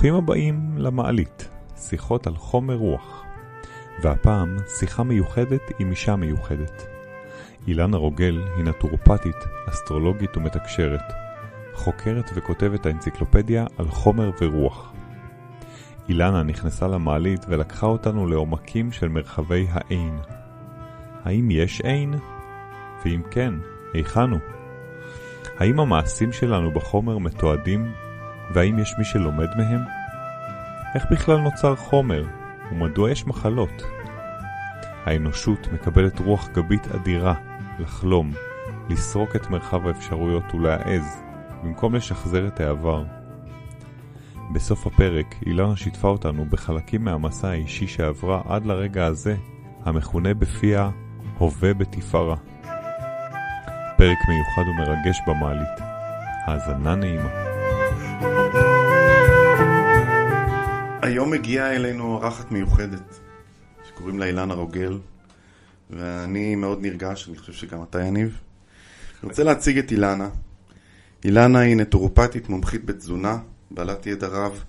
ברוכים הבאים למעלית, שיחות על חומר רוח. והפעם שיחה מיוחדת עם אישה מיוחדת. אילנה רוגל היא נטורופטית, אסטרולוגית ומתקשרת, חוקרת וכותבת האנציקלופדיה על חומר ורוח. אילנה נכנסה למעלית ולקחה אותנו לעומקים של מרחבי האין. האם יש אין? ואם כן, היכן הוא? האם המעשים שלנו בחומר מתועדים והאם יש מי שלומד מהם? איך בכלל נוצר חומר, ומדוע יש מחלות? האנושות מקבלת רוח גבית אדירה לחלום, לסרוק את מרחב האפשרויות ולהעז, במקום לשחזר את העבר. בסוף הפרק אילנה שיתפה אותנו בחלקים מהמסע האישי שעברה עד לרגע הזה, המכונה בפיה הווה בתפארה. פרק מיוחד ומרגש במעלית. האזנה נעימה. היום הגיעה אלינו אורחת מיוחדת, שקוראים לה אילנה רוגל, ואני מאוד נרגש, אני חושב שגם אתה יניב. אני רוצה להציג את אילנה. אילנה היא נטורופטית מומחית בתזונה, בעלת ידע רב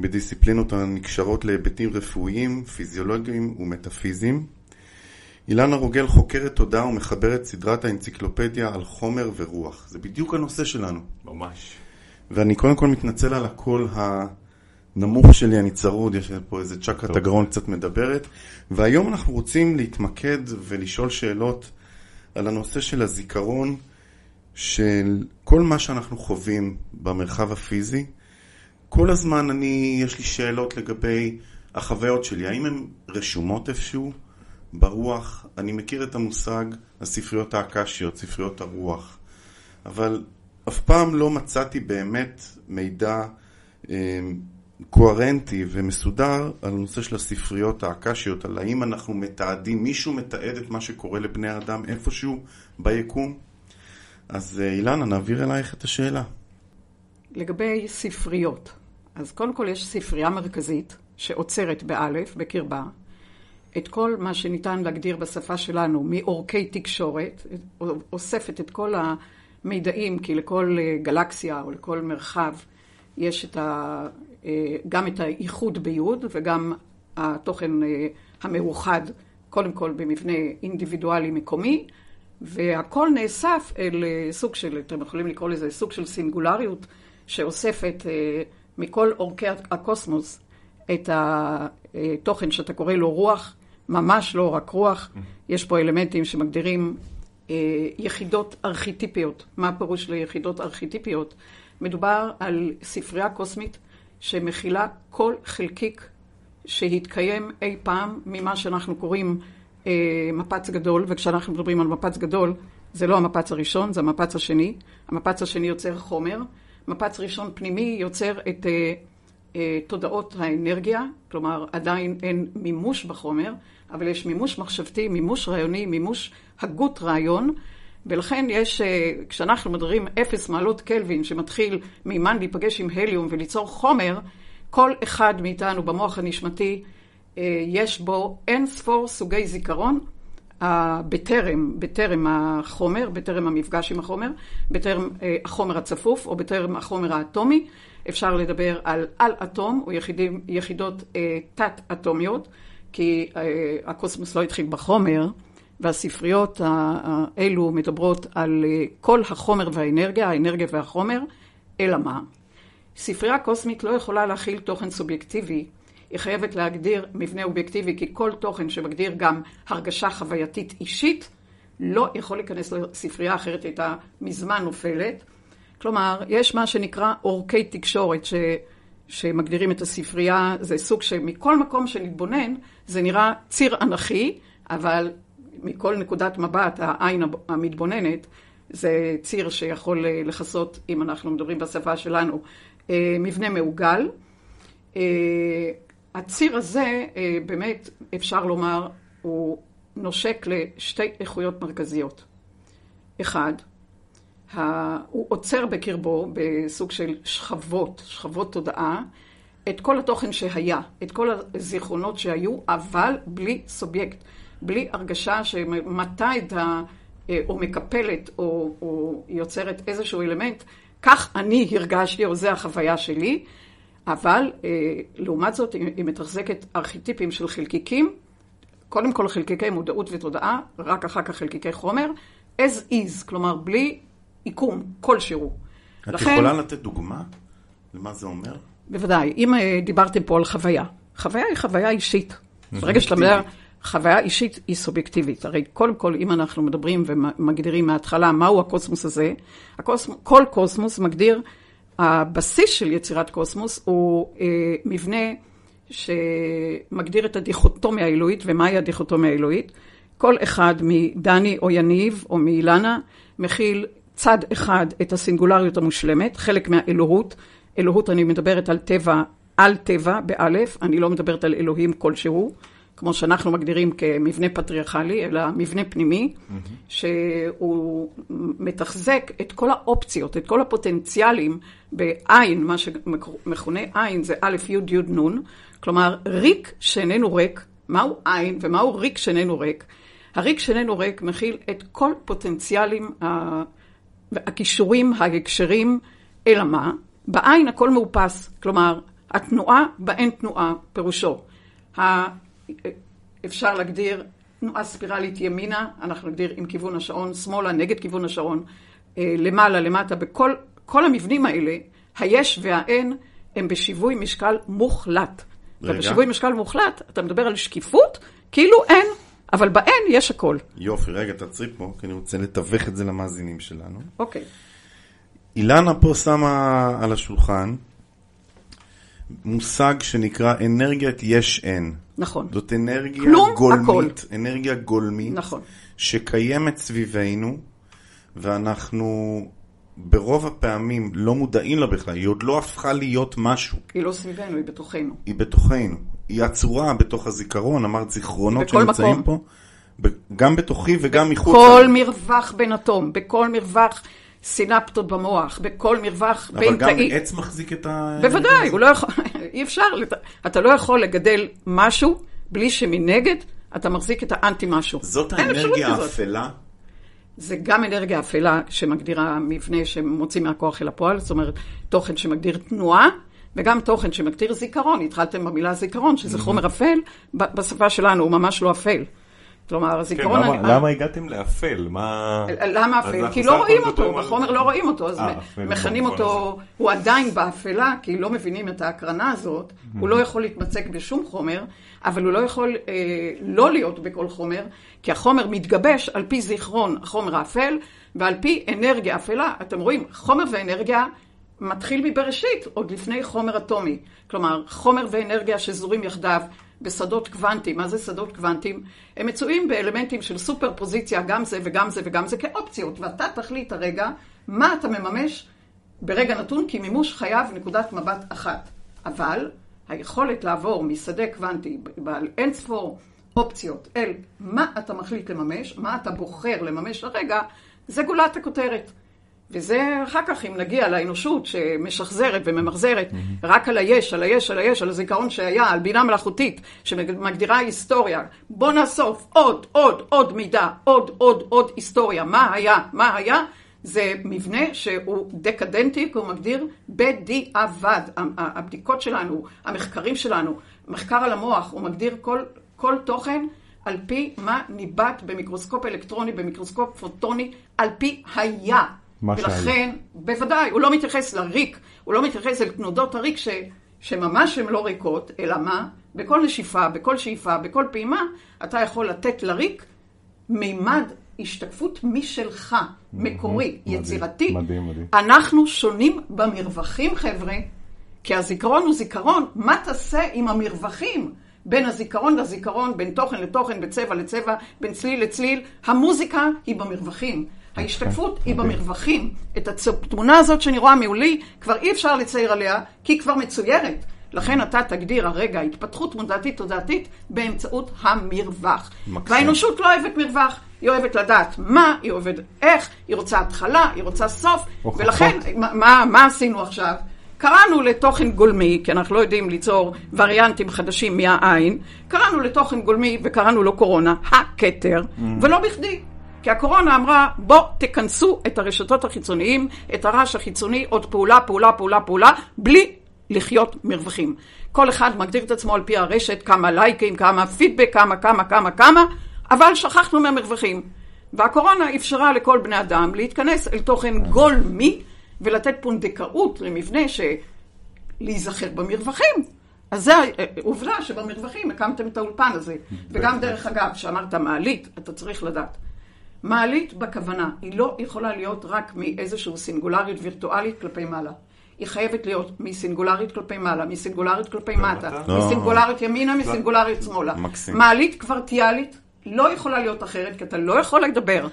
בדיסציפלינות הנקשרות להיבטים רפואיים, פיזיולוגיים ומטאפיזיים. אילנה רוגל חוקרת תודעה ומחברת סדרת האנציקלופדיה על חומר ורוח. זה בדיוק הנושא שלנו. ממש. ואני קודם כל מתנצל על הקול הנמוך שלי, אני צרוד, יש פה איזה צ'קרת הגרון קצת מדברת. והיום אנחנו רוצים להתמקד ולשאול שאלות על הנושא של הזיכרון של כל מה שאנחנו חווים במרחב הפיזי. כל הזמן אני, יש לי שאלות לגבי החוויות שלי, האם הן רשומות איפשהו ברוח? אני מכיר את המושג הספריות האקשיות, ספריות הרוח, אבל אף פעם לא מצאתי באמת מידע אה, קוהרנטי ומסודר על הנושא של הספריות האקשיות, על האם אנחנו מתעדים, מישהו מתעד את מה שקורה לבני אדם איפשהו ביקום. אז אה, אילנה, נעביר אלייך את השאלה. לגבי ספריות, אז קודם כל יש ספרייה מרכזית שעוצרת באלף, בקרבה, את כל מה שניתן להגדיר בשפה שלנו מאורכי תקשורת, אוספת את כל המידעים, כי לכל אה, גלקסיה או לכל מרחב יש את ה, גם את האיחוד ביוד וגם התוכן אה, המאוחד, קודם כל במבנה אינדיבידואלי מקומי, והכל נאסף אל סוג של, אתם יכולים לקרוא לזה סוג של סינגולריות, שאוספת מכל אורכי הקוסמוס את התוכן שאתה קורא לו רוח, ממש לא רק רוח, יש פה אלמנטים שמגדירים אה, יחידות ארכיטיפיות. מה הפירוש ליחידות ארכיטיפיות? מדובר על ספרייה קוסמית שמכילה כל חלקיק שהתקיים אי פעם ממה שאנחנו קוראים אה, מפץ גדול, וכשאנחנו מדברים על מפץ גדול, זה לא המפץ הראשון, זה המפץ השני. המפץ השני יוצר חומר. מפץ ראשון פנימי יוצר את אה, אה, תודעות האנרגיה, כלומר עדיין אין מימוש בחומר, אבל יש מימוש מחשבתי, מימוש רעיוני, מימוש הגות רעיון, ולכן יש, אה, כשאנחנו מדברים אפס מעלות קלווין שמתחיל מימן להיפגש עם הליום וליצור חומר, כל אחד מאיתנו במוח הנשמתי אה, יש בו אין ספור סוגי זיכרון בטרם, בטרם החומר, בטרם המפגש עם החומר, בטרם החומר הצפוף או בטרם החומר האטומי. אפשר לדבר על על-אטום או יחידים, יחידות אה, תת-אטומיות, כי אה, הקוסמוס לא התחיל בחומר, והספריות האלו מדברות על אה, כל החומר והאנרגיה, האנרגיה והחומר, אלא מה? ספרייה קוסמית לא יכולה להכיל תוכן סובייקטיבי, היא חייבת להגדיר מבנה אובייקטיבי, כי כל תוכן שמגדיר גם הרגשה חווייתית אישית, לא יכול להיכנס לספרייה אחרת הייתה מזמן נופלת. כלומר, יש מה שנקרא אורכי תקשורת ש, שמגדירים את הספרייה, זה סוג שמכל מקום שנתבונן זה נראה ציר אנכי, אבל מכל נקודת מבט, העין המתבוננת, זה ציר שיכול אה, לכסות, אם אנחנו מדברים בשפה שלנו, אה, מבנה מעוגל. אה, הציר הזה, באמת, אפשר לומר, הוא נושק לשתי איכויות מרכזיות. אחד, הוא עוצר בקרבו בסוג של שכבות, שכבות תודעה, את כל התוכן שהיה, את כל הזיכרונות שהיו, אבל בלי סובייקט, בלי הרגשה שמטה את ה... או מקפלת או, או יוצרת איזשהו אלמנט, כך אני הרגשתי, או זו החוויה שלי. אבל אה, לעומת זאת היא, היא מתחזקת ארכיטיפים של חלקיקים, קודם כל חלקיקי מודעות ותודעה, רק אחר כך חלקיקי חומר, as is, כלומר בלי עיקום כלשהו. את לכן- יכולה לתת דוגמה למה זה אומר? בוודאי. אם אה, דיברתם פה על חוויה, חוויה היא חוויה אישית. ברגע שאתה מדבר, חוויה אישית היא סובייקטיבית. הרי קודם כל, אם אנחנו מדברים ומגדירים מההתחלה מהו הקוסמוס הזה, הקוסמוס, כל קוסמוס מגדיר, הבסיס של יצירת קוסמוס הוא אה, מבנה שמגדיר את הדיכוטומיה האלוהית, ומהי הדיכוטומיה האלוהית. כל אחד מדני או יניב או מאילנה מכיל צד אחד את הסינגולריות המושלמת, חלק מהאלוהות. אלוהות, אני מדברת על טבע, על טבע, באלף, אני לא מדברת על אלוהים כלשהו, כמו שאנחנו מגדירים כמבנה פטריארכלי, אלא מבנה פנימי, שהוא מתחזק את כל האופציות, את כל הפוטנציאלים בעין, מה שמכונה עין זה א', י', י', נ', כלומר ריק שאיננו ריק, מהו עין ומהו ריק שאיננו ריק? הריק שאיננו ריק מכיל את כל פוטנציאלים, הכישורים, ההקשרים, אלא מה? בעין הכל מאופס, כלומר, התנועה באין תנועה, פירושו. אפשר להגדיר תנועה ספירלית ימינה, אנחנו נגדיר עם כיוון השעון, שמאלה נגד כיוון השעון, אה, למעלה, למטה, בכל כל המבנים האלה, היש והאין הם בשיווי משקל מוחלט. רגע. ובשיווי משקל מוחלט, אתה מדבר על שקיפות, כאילו אין, אבל באין יש הכל. יופי, רגע, תעצרי פה, כי אני רוצה לתווך את זה למאזינים שלנו. אוקיי. אילנה פה שמה על השולחן מושג שנקרא אנרגיית יש-אין. נכון. זאת אנרגיה כלום, גולמית, הכל. אנרגיה גולמית, נכון. שקיימת סביבנו, ואנחנו ברוב הפעמים לא מודעים לה בכלל, היא עוד לא הפכה להיות משהו, היא לא סביבנו, היא בתוכנו. היא בתוכנו, היא עצורה בתוך הזיכרון, אמרת זיכרונות בכל שנמצאים מקום. פה, גם בתוכי וגם מחוץ. כל מרווח בין אטום, בכל מרווח סינפטות במוח, בכל מרווח אבל בין גם תאי. עץ מחזיק את ה... בוודאי, הוא לא יכול, אי אפשר, אתה לא יכול לגדל משהו בלי שמנגד אתה מחזיק את האנטי משהו. זאת האנרגיה. האפלה. זה גם אנרגיה אפלה שמגדירה מבנה שמוציא מהכוח אל הפועל, זאת אומרת, תוכן שמגדיר תנועה, וגם תוכן שמגדיר זיכרון. התחלתם במילה זיכרון, שזה חומר אפל, בשפה שלנו הוא ממש לא אפל. כלומר, כן, הזיכרון... למה- אני- למה הגעתם לאפל? מה... למה אפל? כי לא רואים אותו, בחומר לא רואים אותו, אז אה, אפל מכנים במובן אותו, הוא עדיין באפלה, כי לא מבינים את ההקרנה הזאת, הוא לא יכול להתמצק בשום חומר, אבל הוא לא יכול אה, לא להיות בכל חומר, כי החומר מתגבש על פי זיכרון החומר האפל, ועל פי אנרגיה אפלה. אתם רואים, חומר ואנרגיה מתחיל מבראשית, עוד לפני חומר אטומי. כלומר, חומר ואנרגיה שזורים יחדיו בשדות קוונטיים. מה זה שדות קוונטיים? הם מצויים באלמנטים של סופר פוזיציה, גם זה וגם זה וגם זה כאופציות, ואתה תחליט הרגע מה אתה מממש ברגע נתון, כי מימוש חייב נקודת מבט אחת. אבל היכולת לעבור משדה קוונטי בעל אין ספור אופציות אל מה אתה מחליט לממש, מה אתה בוחר לממש הרגע, זה גולת הכותרת. וזה אחר כך, אם נגיע לאנושות שמשחזרת וממחזרת רק על היש, על היש, על היש, על הזיכרון שהיה, על בינה מלאכותית שמגדירה היסטוריה. בוא נאסוף עוד, עוד, עוד מידע, עוד, עוד, עוד היסטוריה. מה היה, מה היה? זה מבנה שהוא דקדנטי, כי הוא מגדיר בדיעבד. הבדיקות שלנו, המחקרים שלנו, מחקר על המוח, הוא מגדיר כל, כל תוכן על פי מה ניבט במיקרוסקופ אלקטרוני, במיקרוסקופ פוטוני, על פי היה. מה שהיה. ולכן, בוודאי, הוא לא מתייחס לריק, הוא לא מתייחס אל תנודות הריק ש, שממש הן לא ריקות, אלא מה? בכל נשיפה, בכל שאיפה, בכל פעימה, אתה יכול לתת לריק מימד השתקפות משלך, מקורי, מדהים, יצירתי. מדהים, מדהים. אנחנו שונים במרווחים, חבר'ה, כי הזיכרון הוא זיכרון. מה תעשה עם המרווחים בין הזיכרון לזיכרון, בין תוכן לתוכן, בין צבע לצבע, בין צליל לצליל? המוזיקה היא במרווחים. ההשתקפות היא מדהים. במרווחים. את התמונה הזאת שאני רואה מעולי, כבר אי אפשר לצייר עליה, כי היא כבר מצוירת. לכן אתה תגדיר הרגע התפתחות מודעתית תודעתית באמצעות המרווח. מקסים. והאנושות לא אוהבת מרווח, היא אוהבת לדעת מה, היא אוהבת איך, היא רוצה התחלה, היא רוצה סוף, הוכחות. ולכן מה, מה, עשינו עכשיו? קראנו לתוכן גולמי, כי אנחנו לא יודעים ליצור וריאנטים חדשים מהעין, קראנו לתוכן גולמי וקראנו לו קורונה, הכתר, ולא בכדי. כי הקורונה אמרה, בוא תכנסו את הרשתות החיצוניים, את הרעש החיצוני, עוד פעולה, פעולה, פעולה, פעולה, בלי לחיות מרווחים. כל אחד מגדיר את עצמו על פי הרשת, כמה לייקים, כמה פידבק, כמה, כמה, כמה, כמה, אבל שכחנו מהמרווחים. והקורונה אפשרה לכל בני אדם להתכנס אל תוכן גולמי ולתת פונדקאות למבנה שלהיזכר במרווחים. אז זו עובדה שבמרווחים הקמתם את האולפן הזה. וגם דרך אגב, כשאמרת מעלית, אתה צריך לדעת. מעלית בכוונה, היא לא יכולה להיות רק מאיזשהו סינגולריות וירטואלית כלפי מעלה. היא חייבת להיות מסינגולרית כלפי מעלה, מסינגולרית כלפי מטה, לא. מסינגולרית ימינה, מסינגולרית שמאלה. מעלית קוורטיאלית לא יכולה להיות אחרת, כי אתה לא יכול לדבר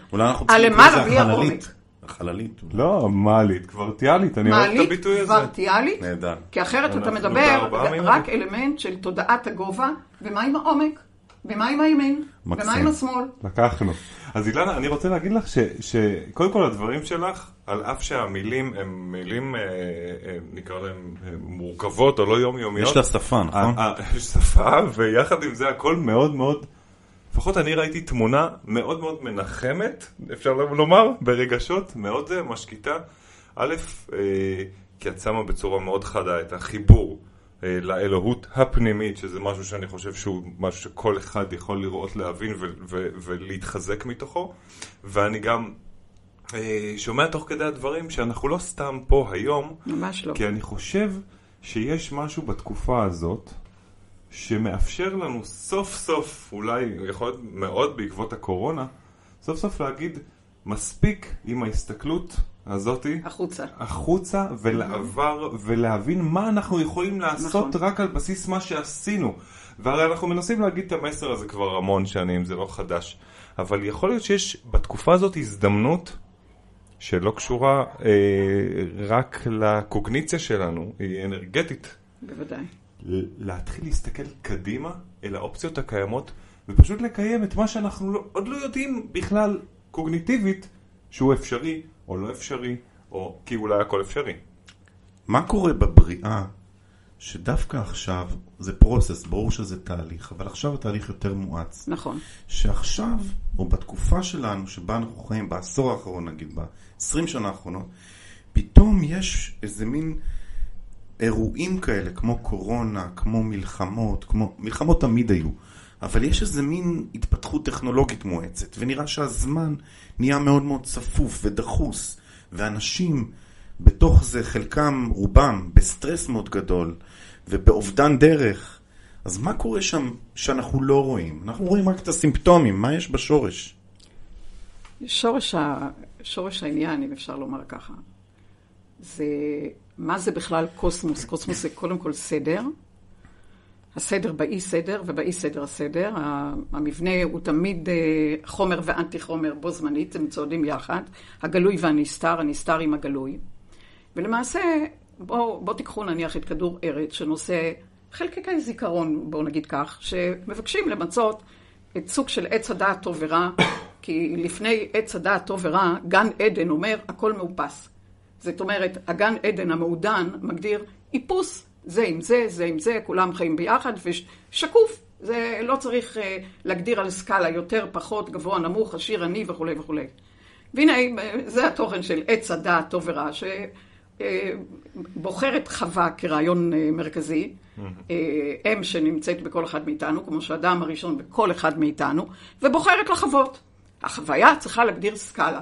על למעלה בלי העומק. החללית. החללית. לא, מעלית, קוורטיאלית, אני אוהב את מעלית הביטוי הזה. קוורטיאלית, נהדר. כי אחרת אתה מדבר. רק אלמנט של תודעת הגובה, ומה עם העומק, ומה עם הימין. ומה עם השמאל. לקחנו. אז אילנה, אני רוצה להגיד לך ש- שקודם כל הדברים שלך, על אף שהמילים הם מילים, אה, אה, נקרא להם אה, מורכבות או לא יומיומיות. יש לה שפה, נכון? יש שפה, ויחד עם זה הכל מאוד מאוד, לפחות אני ראיתי תמונה מאוד מאוד מנחמת, אפשר לומר, ברגשות, מאוד משקיטה. א', כי את שמה בצורה מאוד חדה את החיבור לאלוהות הפנימית, שזה משהו שאני חושב שהוא משהו שכל אחד יכול לראות, להבין ו- ו- ולהתחזק מתוכו. ואני גם אה, שומע תוך כדי הדברים שאנחנו לא סתם פה היום, ממש לא. כי אני חושב שיש משהו בתקופה הזאת שמאפשר לנו סוף סוף, אולי יכול להיות מאוד בעקבות הקורונה, סוף סוף להגיד מספיק עם ההסתכלות הזאתי החוצה. החוצה ולעבר ולהבין מה אנחנו יכולים לעשות נכון. רק על בסיס מה שעשינו. והרי אנחנו מנסים להגיד את המסר הזה כבר המון שנים, זה לא חדש. אבל יכול להיות שיש בתקופה הזאת הזדמנות שלא קשורה אה, רק לקוגניציה שלנו, היא אנרגטית. בוודאי. להתחיל להסתכל קדימה אל האופציות הקיימות ופשוט לקיים את מה שאנחנו לא, עוד לא יודעים בכלל קוגניטיבית שהוא אפשרי או לא אפשרי, או כי אולי הכל אפשרי. מה קורה בבריאה שדווקא עכשיו זה פרוסס, ברור שזה תהליך, אבל עכשיו התהליך יותר מואץ. נכון. שעכשיו, או בתקופה שלנו, שבה אנחנו חיים, בעשור האחרון נגיד, ב-20 שנה האחרונות, פתאום יש איזה מין אירועים כאלה, כמו קורונה, כמו מלחמות, כמו... מלחמות תמיד היו, אבל יש איזה מין התפתחות טכנולוגית מואצת, ונראה שהזמן נהיה מאוד מאוד צפוף ודחוס, ואנשים בתוך זה, חלקם, רובם, בסטרס מאוד גדול, ובאובדן דרך. אז מה קורה שם שאנחנו לא רואים? אנחנו רואים רק את הסימפטומים, מה יש בשורש? שורש, ה... שורש העניין, אם אפשר לומר ככה, זה מה זה בכלל קוסמוס. קוסמוס זה קודם כל סדר. הסדר באי סדר ובאי סדר הסדר. המבנה הוא תמיד אה, חומר ואנטי חומר בו זמנית, הם צועדים יחד. הגלוי והנסתר, הנסתר עם הגלוי. ולמעשה, בואו בוא תיקחו נניח את כדור ארץ שנושא חלקיקי זיכרון, בואו נגיד כך, שמבקשים למצות את סוג של עץ הדעת טוב ורע, כי לפני עץ הדעת טוב ורע, גן עדן אומר הכל מאופס. זאת אומרת, הגן עדן המעודן מגדיר איפוס, זה עם זה, זה עם זה, כולם חיים ביחד, ושקוף. זה לא צריך uh, להגדיר על סקאלה יותר, פחות, גבוה, נמוך, עשיר, עני וכולי וכולי. והנה, זה התוכן של עץ הדעת טוב ורע, שבוחרת חווה כרעיון אה, מרכזי, אה, אם שנמצאת בכל אחד מאיתנו, כמו שהאדם הראשון בכל אחד מאיתנו, ובוחרת לחוות. החוויה צריכה להגדיר סקאלה.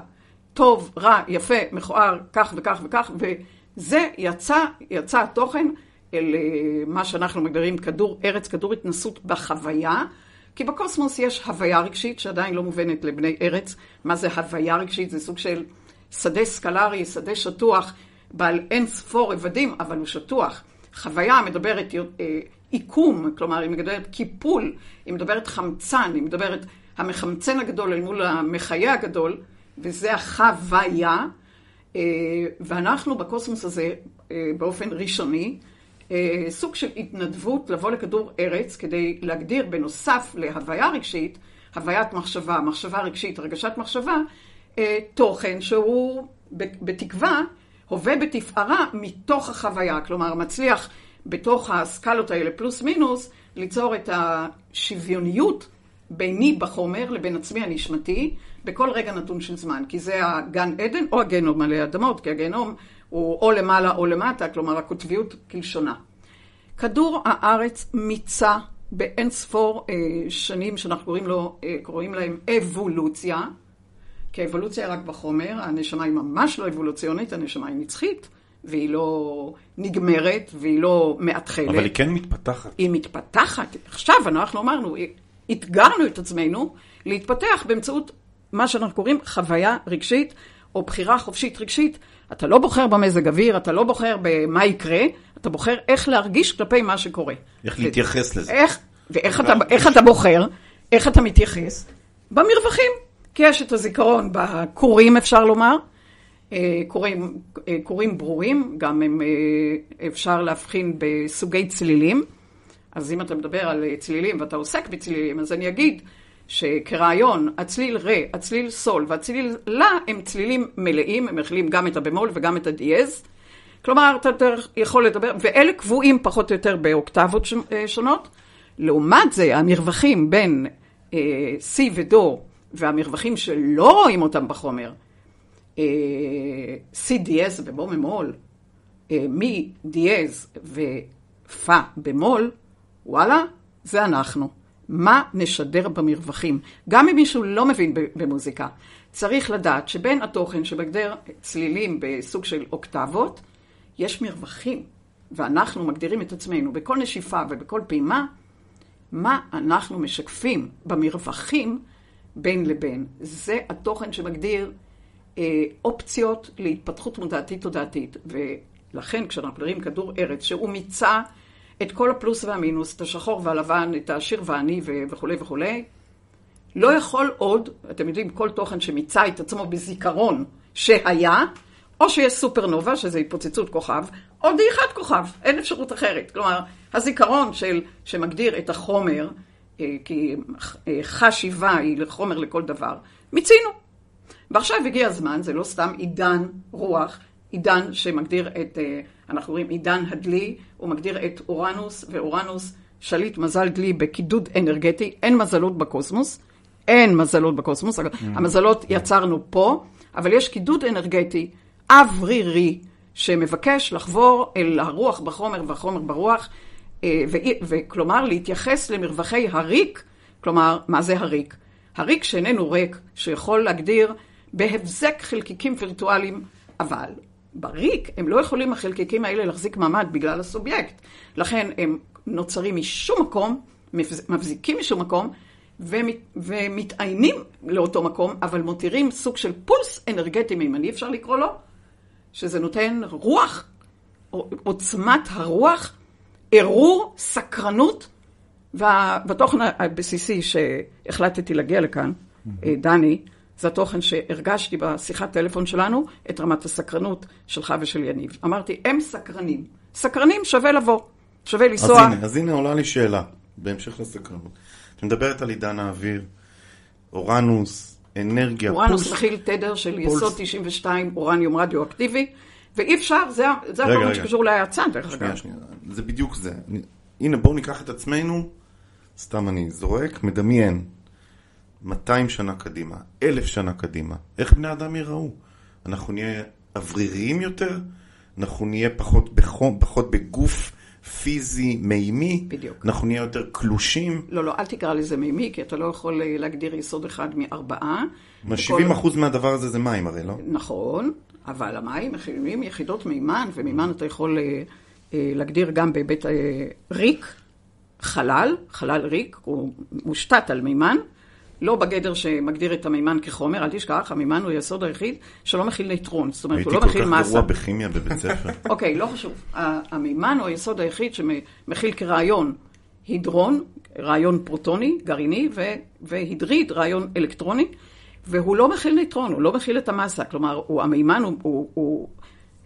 טוב, רע, יפה, מכוער, כך וכך וכך, וזה יצא, יצא התוכן אל אה, מה שאנחנו מגדירים כדור ארץ, כדור התנסות בחוויה, כי בקוסמוס יש הוויה רגשית שעדיין לא מובנת לבני ארץ. מה זה הוויה רגשית? זה סוג של שדה סקלרי, שדה שטוח, בעל אין ספור רבדים, אבל הוא שטוח. חוויה מדברת אה, עיקום, כלומר היא מדברת קיפול, היא מדברת חמצן, היא מדברת המחמצן הגדול אל מול המחיה הגדול, וזה החוויה. אה, ואנחנו בקוסמוס הזה באופן ראשוני, סוג של התנדבות לבוא לכדור ארץ כדי להגדיר בנוסף להוויה רגשית, הוויית מחשבה, מחשבה רגשית, הרגשת מחשבה, אה, תוכן שהוא בתקווה הווה בתפארה מתוך החוויה, כלומר מצליח בתוך הסקלות האלה פלוס מינוס ליצור את השוויוניות ביני בחומר לבין עצמי הנשמתי בכל רגע נתון של זמן, כי זה הגן עדן או הגנום עלי אדמות, כי הגנום הוא או למעלה או למטה, כלומר הקוטביות כלשונה. כדור הארץ מיצה באין ספור אה, שנים שאנחנו קוראים, לו, אה, קוראים להם אבולוציה, כי האבולוציה היא רק בחומר, הנשמה היא ממש לא אבולוציונית, הנשמה היא נצחית, והיא לא נגמרת, והיא לא מאתחלת. אבל היא כן מתפתחת. היא מתפתחת. עכשיו אנחנו אמרנו, אתגרנו את עצמנו להתפתח באמצעות מה שאנחנו קוראים חוויה רגשית, או בחירה חופשית רגשית. אתה לא בוחר במזג אוויר, אתה לא בוחר במה יקרה, אתה בוחר איך להרגיש כלפי מה שקורה. איך להתייחס לזה. איך, ואיך אתה, איך אתה בוחר, איך אתה מתייחס? במרווחים. כי יש את הזיכרון בקורים, אפשר לומר. קורים, קורים ברורים, גם הם, אפשר להבחין בסוגי צלילים. אז אם אתה מדבר על צלילים ואתה עוסק בצלילים, אז אני אגיד שכרעיון, הצליל רה, הצליל סול והצליל לה הם צלילים מלאים, הם מכילים גם את הבמול וגם את הדיאז. כלומר, אתה יכול לדבר, ואלה קבועים פחות או יותר באוקטבות שונות. לעומת זה, המרווחים בין אה, C ודו והמרווחים שלא רואים אותם בחומר, אה, C דיאז ובו ממול, אה, מי דיאז ופה במול, וואלה, זה אנחנו. מה נשדר במרווחים? גם אם מישהו לא מבין במוזיקה, צריך לדעת שבין התוכן שמגדיר צלילים בסוג של אוקטבות, יש מרווחים, ואנחנו מגדירים את עצמנו בכל נשיפה ובכל פעימה, מה אנחנו משקפים במרווחים בין לבין. זה התוכן שמגדיר אה, אופציות להתפתחות מודעתית תודעתית. ולכן כשאנחנו מדברים כדור ארץ, שהוא מיצה את כל הפלוס והמינוס, את השחור והלבן, את העשיר והעני וכולי וכולי, לא יכול עוד, אתם יודעים, כל תוכן שמיצה את עצמו בזיכרון שהיה, או שיש סופרנובה, שזה התפוצצות כוכב, או דעיכת כוכב, אין אפשרות אחרת. כלומר, הזיכרון של, שמגדיר את החומר, אה, כי חשיבה היא לחומר לכל דבר, מיצינו. ועכשיו הגיע הזמן, זה לא סתם עידן רוח, עידן שמגדיר את, אה, אנחנו רואים עידן הדלי, הוא מגדיר את אורנוס, ואורנוס שליט מזל דלי בקידוד אנרגטי, אין מזלות בקוסמוס, אין מזלות בקוסמוס, mm. המזלות יצרנו פה, אבל יש קידוד אנרגטי אוורירי, שמבקש לחבור אל הרוח בחומר והחומר ברוח, אה, וכלומר להתייחס למרווחי הריק, כלומר, מה זה הריק? הריק שאיננו ריק, שיכול להגדיר בהבזק חלקיקים וירטואליים, אבל בריק הם לא יכולים החלקיקים האלה להחזיק מעמד בגלל הסובייקט. לכן הם נוצרים משום מקום, מבזיקים משום מקום, ומת, ומתעיינים לאותו מקום, אבל מותירים סוג של פולס אנרגטי מימני, אפשר לקרוא לו, שזה נותן רוח, עוצמת הרוח, ערעור, סקרנות, והתוכן הבסיסי שהחלטתי להגיע לכאן, mm-hmm. דני, זה התוכן שהרגשתי בשיחת טלפון שלנו, את רמת הסקרנות שלך ושל יניב. אמרתי, הם סקרנים. סקרנים שווה לבוא, שווה לנסוע. אז הנה, אז הנה עולה לי שאלה, בהמשך לסקרנות. את מדברת על עידן האוויר, אורנוס, אנרגיה, אורנוס פולס. מכיל תדר של פולס. יסוד 92 אורניום רדיואקטיבי, ואי אפשר, זה, זה התוכן שקשור להאצה, דרך אגב. שנייה, שנייה, זה בדיוק זה. הנה, בואו ניקח את עצמנו, סתם אני זורק, מדמיין. 200 שנה קדימה, אלף שנה קדימה, איך בני אדם ייראו? אנחנו נהיה אווריריים יותר? אנחנו נהיה פחות בחום, פחות בגוף פיזי מימי? בדיוק. אנחנו נהיה יותר קלושים? לא, לא, אל תקרא לזה מימי, כי אתה לא יכול אה, להגדיר יסוד אחד מארבעה. 70 אחוז מהדבר הזה זה מים הרי, לא? נכון, אבל המים מכילים יחידות מימן, ומימן אתה יכול אה, אה, להגדיר גם בהיבט ריק, חלל, חלל ריק, הוא מושתת על מימן. לא בגדר שמגדיר את המימן כחומר, אל תשכח, המימן הוא היסוד היחיד שלא מכיל נייטרון, זאת אומרת, הוא לא מכיל מסה. הייתי כל כך גרוע בכימיה בבית ספר. אוקיי, לא חשוב. המימן הוא היסוד היחיד שמכיל כרעיון הידרון, רעיון פרוטוני, גרעיני, והידריד, רעיון אלקטרוני, והוא לא מכיל נייטרון, הוא לא מכיל את המסה. כלומר, הוא, המימן הוא, הוא, הוא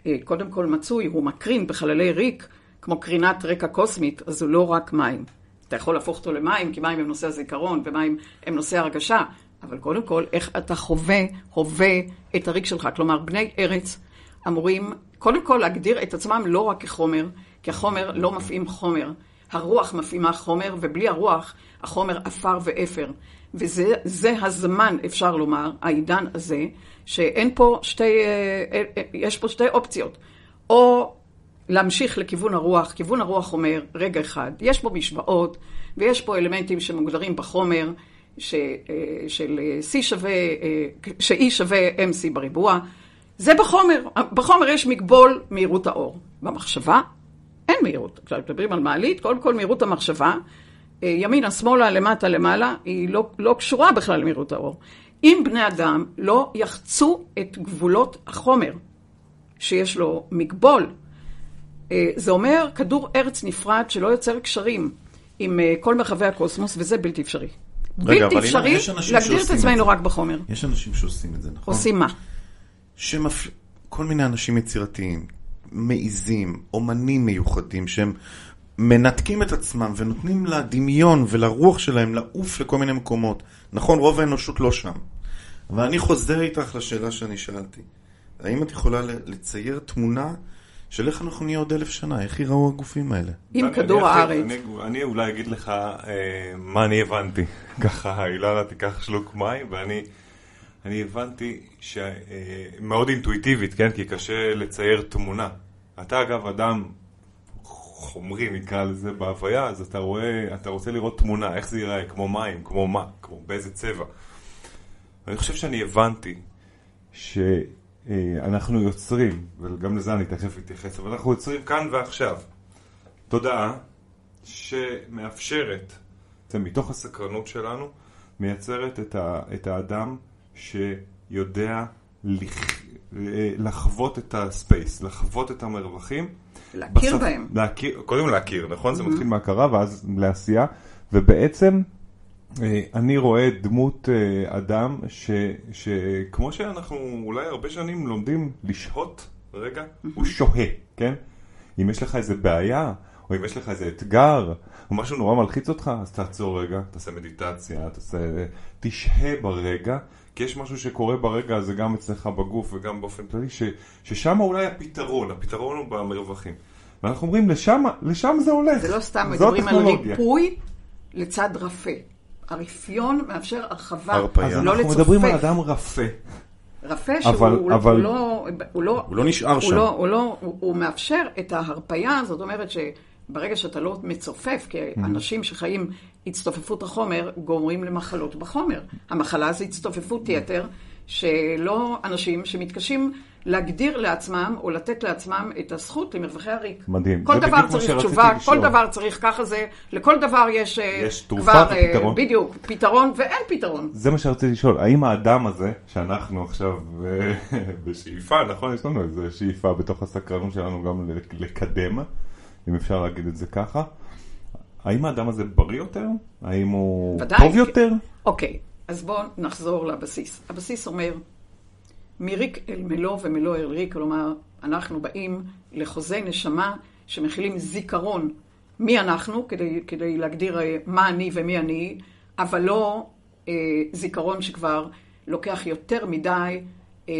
אה, קודם כל מצוי, הוא מקרין בחללי ריק, כמו קרינת רקע קוסמית, אז הוא לא רק מים. אתה יכול להפוך אותו למים, כי מים הם נושא הזיכרון ומים הם נושא הרגשה, אבל קודם כל, איך אתה חווה, הווה את הריק שלך. כלומר, בני ארץ אמורים קודם כל להגדיר את עצמם לא רק כחומר, כי החומר לא מפעים חומר. הרוח מפעימה חומר, ובלי הרוח, החומר עפר ואפר. וזה הזמן, אפשר לומר, העידן הזה, שאין פה שתי, אה, אה, יש פה שתי אופציות. או להמשיך לכיוון הרוח. כיוון הרוח אומר, רגע אחד, יש פה משוואות ויש פה אלמנטים שמוגדרים בחומר ש, אה, של C שווה, ש-E שווה MC בריבוע. זה בחומר. בחומר יש מגבול מהירות האור. במחשבה אין מהירות. כשמדברים על מעלית, קודם כל מהירות המחשבה, ימינה, שמאלה, למטה, למעלה, היא לא, לא קשורה בכלל למהירות האור. אם בני אדם לא יחצו את גבולות החומר, שיש לו מגבול, זה אומר כדור ארץ נפרד שלא יוצר קשרים עם כל מרחבי הקוסמוס, וזה בלתי אפשרי. רגע, בלתי אפשרי להגדיר את עצמנו רק בחומר. יש אנשים שעושים את זה, נכון? עושים מה? שמפ... כל מיני אנשים יצירתיים, מעיזים, אומנים מיוחדים, שהם מנתקים את עצמם ונותנים לדמיון ולרוח שלהם לעוף לכל מיני מקומות. נכון, רוב האנושות לא שם. אבל אני חוזר איתך לשאלה שאני שאלתי. האם את יכולה לצייר תמונה של איך אנחנו נהיה עוד אלף שנה? איך ייראו הגופים האלה? עם כדור הארץ. אני, אני אולי אגיד לך אה, מה אני הבנתי. ככה, אילנה תיקח שלוק מים, ואני אני הבנתי שמאוד אה, אינטואיטיבית, כן? כי קשה לצייר תמונה. אתה אגב אדם חומרי נקרא לזה בהוויה, אז אתה רואה, אתה רוצה לראות תמונה, איך זה ייראה, כמו מים, כמו מה, כמו באיזה צבע. ואני חושב שאני הבנתי שאנחנו יוצרים, וגם לזה אני תכף אתייחס, אבל אנחנו יוצרים כאן ועכשיו תודעה שמאפשרת, זה מתוך הסקרנות שלנו, מייצרת את, ה, את האדם שיודע לח... לחוות את הספייס, לחוות את המרווחים. להכיר בסוף, בהם. להכיר, קודם להכיר, נכון? Mm-hmm. זה מתחיל מהכרה ואז לעשייה, ובעצם אני רואה דמות אדם ש, שכמו שאנחנו אולי הרבה שנים לומדים לשהות רגע. הוא שוהה, כן? אם יש לך איזה בעיה, או אם יש לך איזה אתגר, או משהו נורא מלחיץ אותך, אז תעצור רגע, תעשה מדיטציה, תעשה... תשהה ברגע. כי יש משהו שקורה ברגע הזה גם אצלך בגוף וגם באופן כללי, ש, ששם אולי הפתרון, הפתרון הוא במרווחים. ואנחנו אומרים, לשם, לשם זה הולך. זה לא סתם, מדברים על ריפוי לצד רפה. הרפיון מאפשר הרחבה, הרפיה. אז לא אנחנו לצופף. מדברים על אדם רפה. רפה שהוא אבל- הוא, אבל- הוא לא, הוא לא, הוא לא נשאר הוא שם. לא, הוא, לא, הוא, הוא מאפשר את ההרפייה, זאת אומרת שברגע שאתה לא מצופף, כי אנשים שחיים הצטופפות החומר גורמים למחלות בחומר. המחלה זה הצטופפות יתר, שלא אנשים שמתקשים להגדיר לעצמם או לתת לעצמם את הזכות למרווחי הריק. מדהים. כל דבר צריך תשובה, לשאול. כל דבר צריך ככה זה, לכל דבר יש, אה, יש תרופה כבר, אה, ופתרון. בדיוק, פתרון ואין פתרון. זה מה שרציתי לשאול, האם האדם הזה, שאנחנו עכשיו אה, בשאיפה, נכון? יש לנו איזו שאיפה בתוך הסקרנות שלנו גם לקדם, אם אפשר להגיד את זה ככה. האם האדם הזה בריא יותר? האם הוא ודאי. טוב יותר? אוקיי, אז בואו נחזור לבסיס. הבסיס אומר, מריק אל מלוא ומלוא אל ריק, כלומר, אנחנו באים לחוזי נשמה שמכילים זיכרון מי אנחנו, כדי, כדי להגדיר אה, מה אני ומי אני, אבל לא אה, זיכרון שכבר לוקח יותר מדי אה,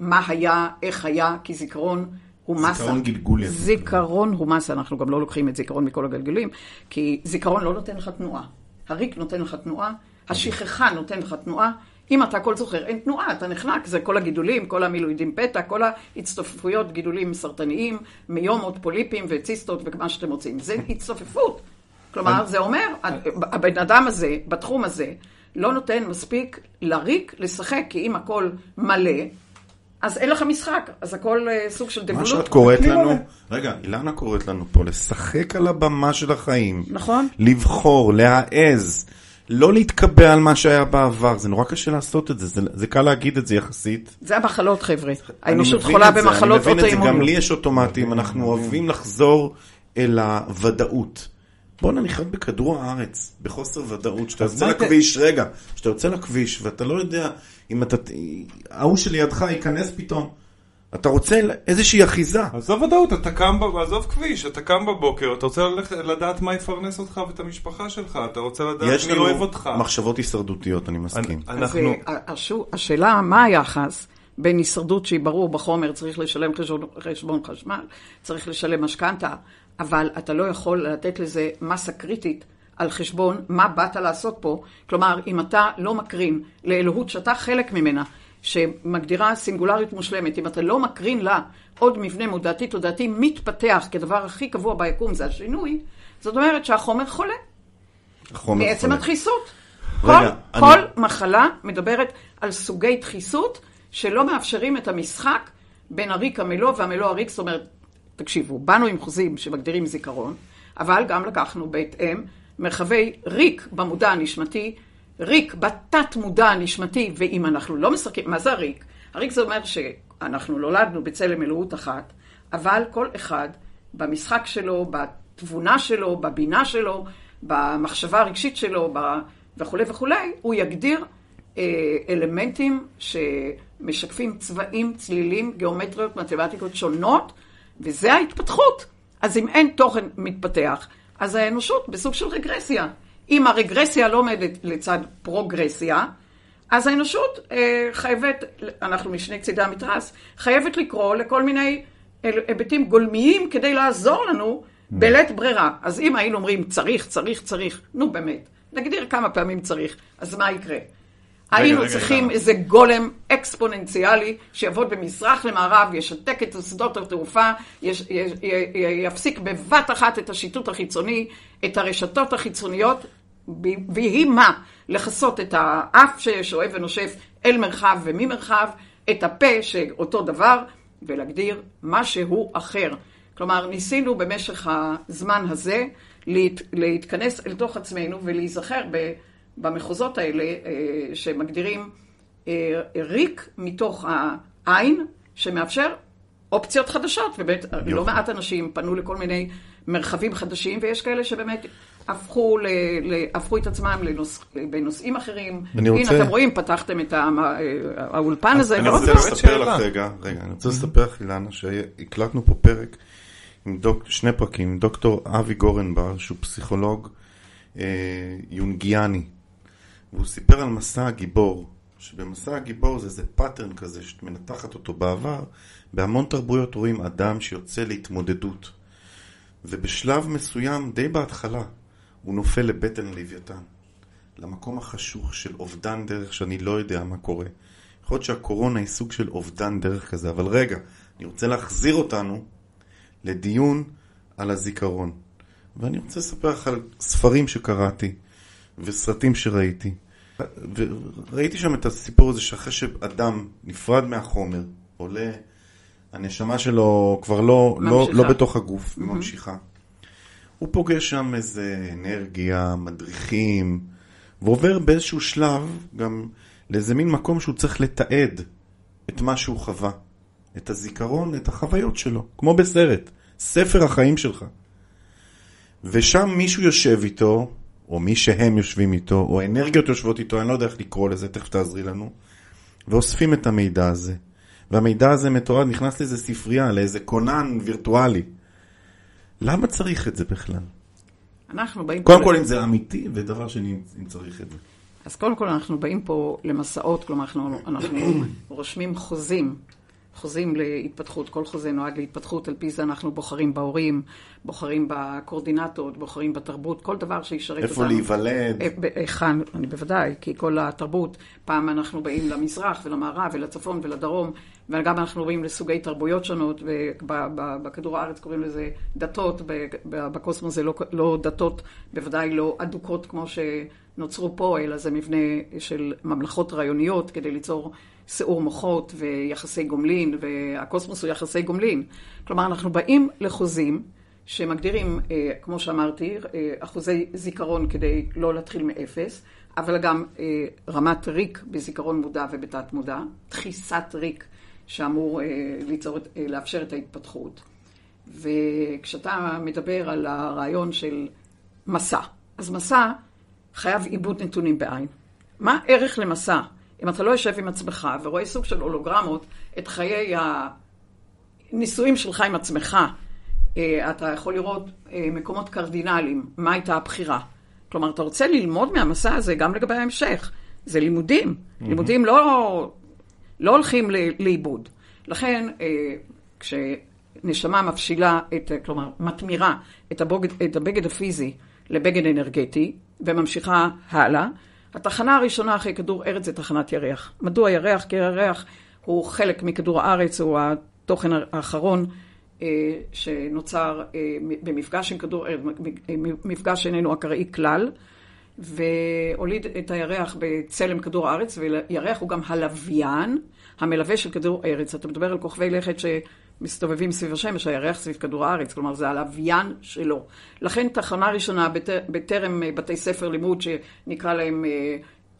מה היה, איך היה, כי זיכרון הוא מסה. זיכרון גלגולי. זיכרון הוא מסה, אנחנו גם לא לוקחים את זיכרון מכל הגלגלים, כי זיכרון לא נותן לך תנועה. הריק נותן לך תנועה, השכחה נותן לך תנועה. אם אתה הכל זוכר, אין תנועה, אתה נחנק, זה כל הגידולים, כל המילואידים פתע, כל ההצטופפויות, גידולים סרטניים, מיומות, פוליפים וציסטות ומה שאתם רוצים. זה הצטופפות. כלומר, זה אומר, הבן אדם הזה, בתחום הזה, לא נותן מספיק לריק לשחק, כי אם הכל מלא, אז אין לך משחק, אז הכל אה, סוג של מה דבלות. שאת קוראת לנו. רגע, אילנה קוראת לנו פה לשחק על הבמה של החיים. נכון. לבחור, להעז, לא להתקבע על מה שהיה בעבר. זה נורא קשה לעשות את זה, זה, זה קל להגיד את זה יחסית. זה המחלות, חבר'ה. אני האנושות מבין חולה את זה, במחלות אני מבין את זה, גם לי אוטואימוניות. יש אוטומטים, אנחנו אוהבים לחזור אל הוודאות. בואנה, נחיות בכדור הארץ, בחוסר ודאות, שאתה יוצא לכביש, רגע, שאתה יוצא לכביש ואתה לא יודע אם אתה, ההוא שלידך ייכנס פתאום. אתה רוצה איזושהי אחיזה. עזוב ודאות, אתה קם, עזוב כביש, אתה קם בבוקר, אתה רוצה ללכת, לדעת מה יפרנס אותך ואת המשפחה שלך, אתה רוצה לדעת יש מי אוהב לנו אותך. מחשבות הישרדותיות, אני מסכים. אני- אז אנחנו... אה, השו- השאלה, מה היחס בין הישרדות שהיא ברור בחומר, צריך לשלם חשבון, חשבון חשמל, צריך לשלם משכנתה, אבל אתה לא יכול לתת לזה מסה קריטית על חשבון מה באת לעשות פה. כלומר, אם אתה לא מקרין לאלוהות שאתה חלק ממנה, שמגדירה סינגולריות מושלמת. אם אתה לא מקרין לה עוד מבנה מודעתי תודעתי מתפתח כדבר הכי קבוע ביקום, זה השינוי, זאת אומרת שהחומר חולה. החומר מעצם חולה. הדחיסות. רגע, כל, אני- כל מחלה מדברת על סוגי דחיסות שלא מאפשרים את המשחק בין הריק המלוא והמלוא הריק, זאת אומרת, תקשיבו, באנו עם חוזים שמגדירים זיכרון, אבל גם לקחנו בהתאם מרחבי ריק במודע הנשמתי, ריק בתת מודע הנשמתי, ואם אנחנו לא משחקים, מה זה הריק? הריק זה אומר שאנחנו נולדנו בצלם אלוהות אחת, אבל כל אחד במשחק שלו, בתבונה שלו, בבינה שלו, במחשבה הרגשית שלו, ב... וכולי וכולי, הוא יגדיר אה, אלמנטים שמשקפים צבעים, צלילים, גיאומטריות, מתמטיקות שונות, וזה ההתפתחות. אז אם אין תוכן מתפתח, אז האנושות בסוג של רגרסיה. אם הרגרסיה לא עומדת לצד פרוגרסיה, אז האנושות אה, חייבת, אנחנו משני צידי המתרס, חייבת לקרוא לכל מיני אל- היבטים גולמיים כדי לעזור לנו בלית ברירה. אז אם היינו אומרים צריך, צריך, צריך, נו באמת, נגדיר כמה פעמים צריך, אז מה יקרה? היינו רגע, צריכים למה? איזה גולם אקספוננציאלי שיעבוד ממזרח למערב, ישתק את שדות התעופה, יש, יש, י, י, יפסיק בבת אחת את השיטוט החיצוני, את הרשתות החיצוניות, ויהי מה? לכסות את האף ששואב ונושף אל מרחב וממרחב, את הפה שאותו דבר, ולהגדיר משהו אחר. כלומר, ניסינו במשך הזמן הזה להת, להתכנס אל תוך עצמנו ולהיזכר ב, במחוזות האלה אה, שמגדירים אה, ריק מתוך העין, שמאפשר אופציות חדשות, ובאמת לא מעט אנשים פנו לכל מיני מרחבים חדשים, ויש כאלה שבאמת הפכו, ל, ל, הפכו את עצמם לנוס, בנושאים אחרים. אני רוצה- הנה, אתם רואים, פתחתם את ה- האולפן הזה. אני רוצה לספר. לך רגע, רגע, אני רוצה לספר לך, אילנה, שהקלטנו פה פרק עם דוק, שני פרקים, עם דוקטור אבי גורנבר, שהוא פסיכולוג אה, יונגיאני. והוא סיפר על מסע הגיבור, שבמסע הגיבור זה איזה pattern כזה שאת מנתחת אותו בעבר, בהמון תרבויות רואים אדם שיוצא להתמודדות. ובשלב מסוים, די בהתחלה, הוא נופל לבטן לוויתן. למקום החשוך של אובדן דרך שאני לא יודע מה קורה. יכול להיות שהקורונה היא סוג של אובדן דרך כזה, אבל רגע, אני רוצה להחזיר אותנו לדיון על הזיכרון. ואני רוצה לספר לך על ספרים שקראתי וסרטים שראיתי. וראיתי שם את הסיפור הזה שאחרי שאדם נפרד מהחומר, עולה, הנשמה שלו כבר לא, לא, ממשיכה. לא בתוך הגוף, וממשיכה. הוא פוגש שם איזה אנרגיה, מדריכים, ועובר באיזשהו שלב גם לאיזה מין מקום שהוא צריך לתעד את מה שהוא חווה, את הזיכרון, את החוויות שלו, כמו בסרט, ספר החיים שלך. ושם מישהו יושב איתו, או מי שהם יושבים איתו, או אנרגיות יושבות איתו, אני לא יודע איך לקרוא לזה, תכף תעזרי לנו, ואוספים את המידע הזה. והמידע הזה מתועד, נכנס לאיזה ספרייה, לאיזה כונן וירטואלי. למה צריך את זה בכלל? אנחנו באים קודם כל ל- אם זה אמיתי, ודבר שני, אם צריך את זה. אז קודם כל אנחנו באים פה למסעות, כלומר אנחנו, אנחנו רושמים חוזים, חוזים להתפתחות, כל חוזה נועד להתפתחות, על פי זה אנחנו בוחרים בהורים, בוחרים בקורדינטות, בוחרים בתרבות, כל דבר שישרת אותנו. איפה להיוולד? אה, היכן, אני בוודאי, כי כל התרבות, פעם אנחנו באים למזרח ולמערב ולצפון ולדרום, וגם אנחנו רואים לסוגי תרבויות שונות, ובכדור הארץ קוראים לזה דתות, בקוסמוס זה לא, לא דתות, בוודאי לא אדוקות כמו שנוצרו פה, אלא זה מבנה של ממלכות רעיוניות כדי ליצור שיעור מוחות ויחסי גומלין, והקוסמוס הוא יחסי גומלין. כלומר, אנחנו באים לחוזים שמגדירים, אה, כמו שאמרתי, אה, אחוזי זיכרון כדי לא להתחיל מאפס, אבל גם אה, רמת ריק בזיכרון מודע ובתת מודע, דחיסת ריק שאמור ליצור, לאפשר את ההתפתחות. וכשאתה מדבר על הרעיון של מסע, אז מסע חייב עיבוד נתונים בעין. מה ערך למסע? אם אתה לא יושב עם עצמך ורואה סוג של הולוגרמות את חיי הנישואים שלך עם עצמך, אה, אתה יכול לראות אה, מקומות קרדינליים, מה הייתה הבחירה. כלומר, אתה רוצה ללמוד מהמסע הזה גם לגבי ההמשך. זה לימודים. Mm-hmm. לימודים לא, לא הולכים לאיבוד. לכן, אה, כשנשמה מפשילה, את, כלומר, מתמירה את הבוגד, את הבגד הפיזי לבגד אנרגטי, וממשיכה הלאה, התחנה הראשונה אחרי כדור ארץ זה תחנת ירח. מדוע ירח? כי ירח הוא חלק מכדור הארץ, הוא התוכן האחרון אה, שנוצר אה, במפגש עם כדור ארץ, מפגש שאיננו אקראי כלל, והוליד את הירח בצלם כדור הארץ, וירח הוא גם הלוויין המלווה של כדור ארץ. אתה מדבר על כוכבי לכת שמסתובבים סביב השמש, הירח סביב כדור הארץ, כלומר זה הלוויין שלו. לכן תחנה ראשונה בטרם בתי ספר לימוד שנקרא להם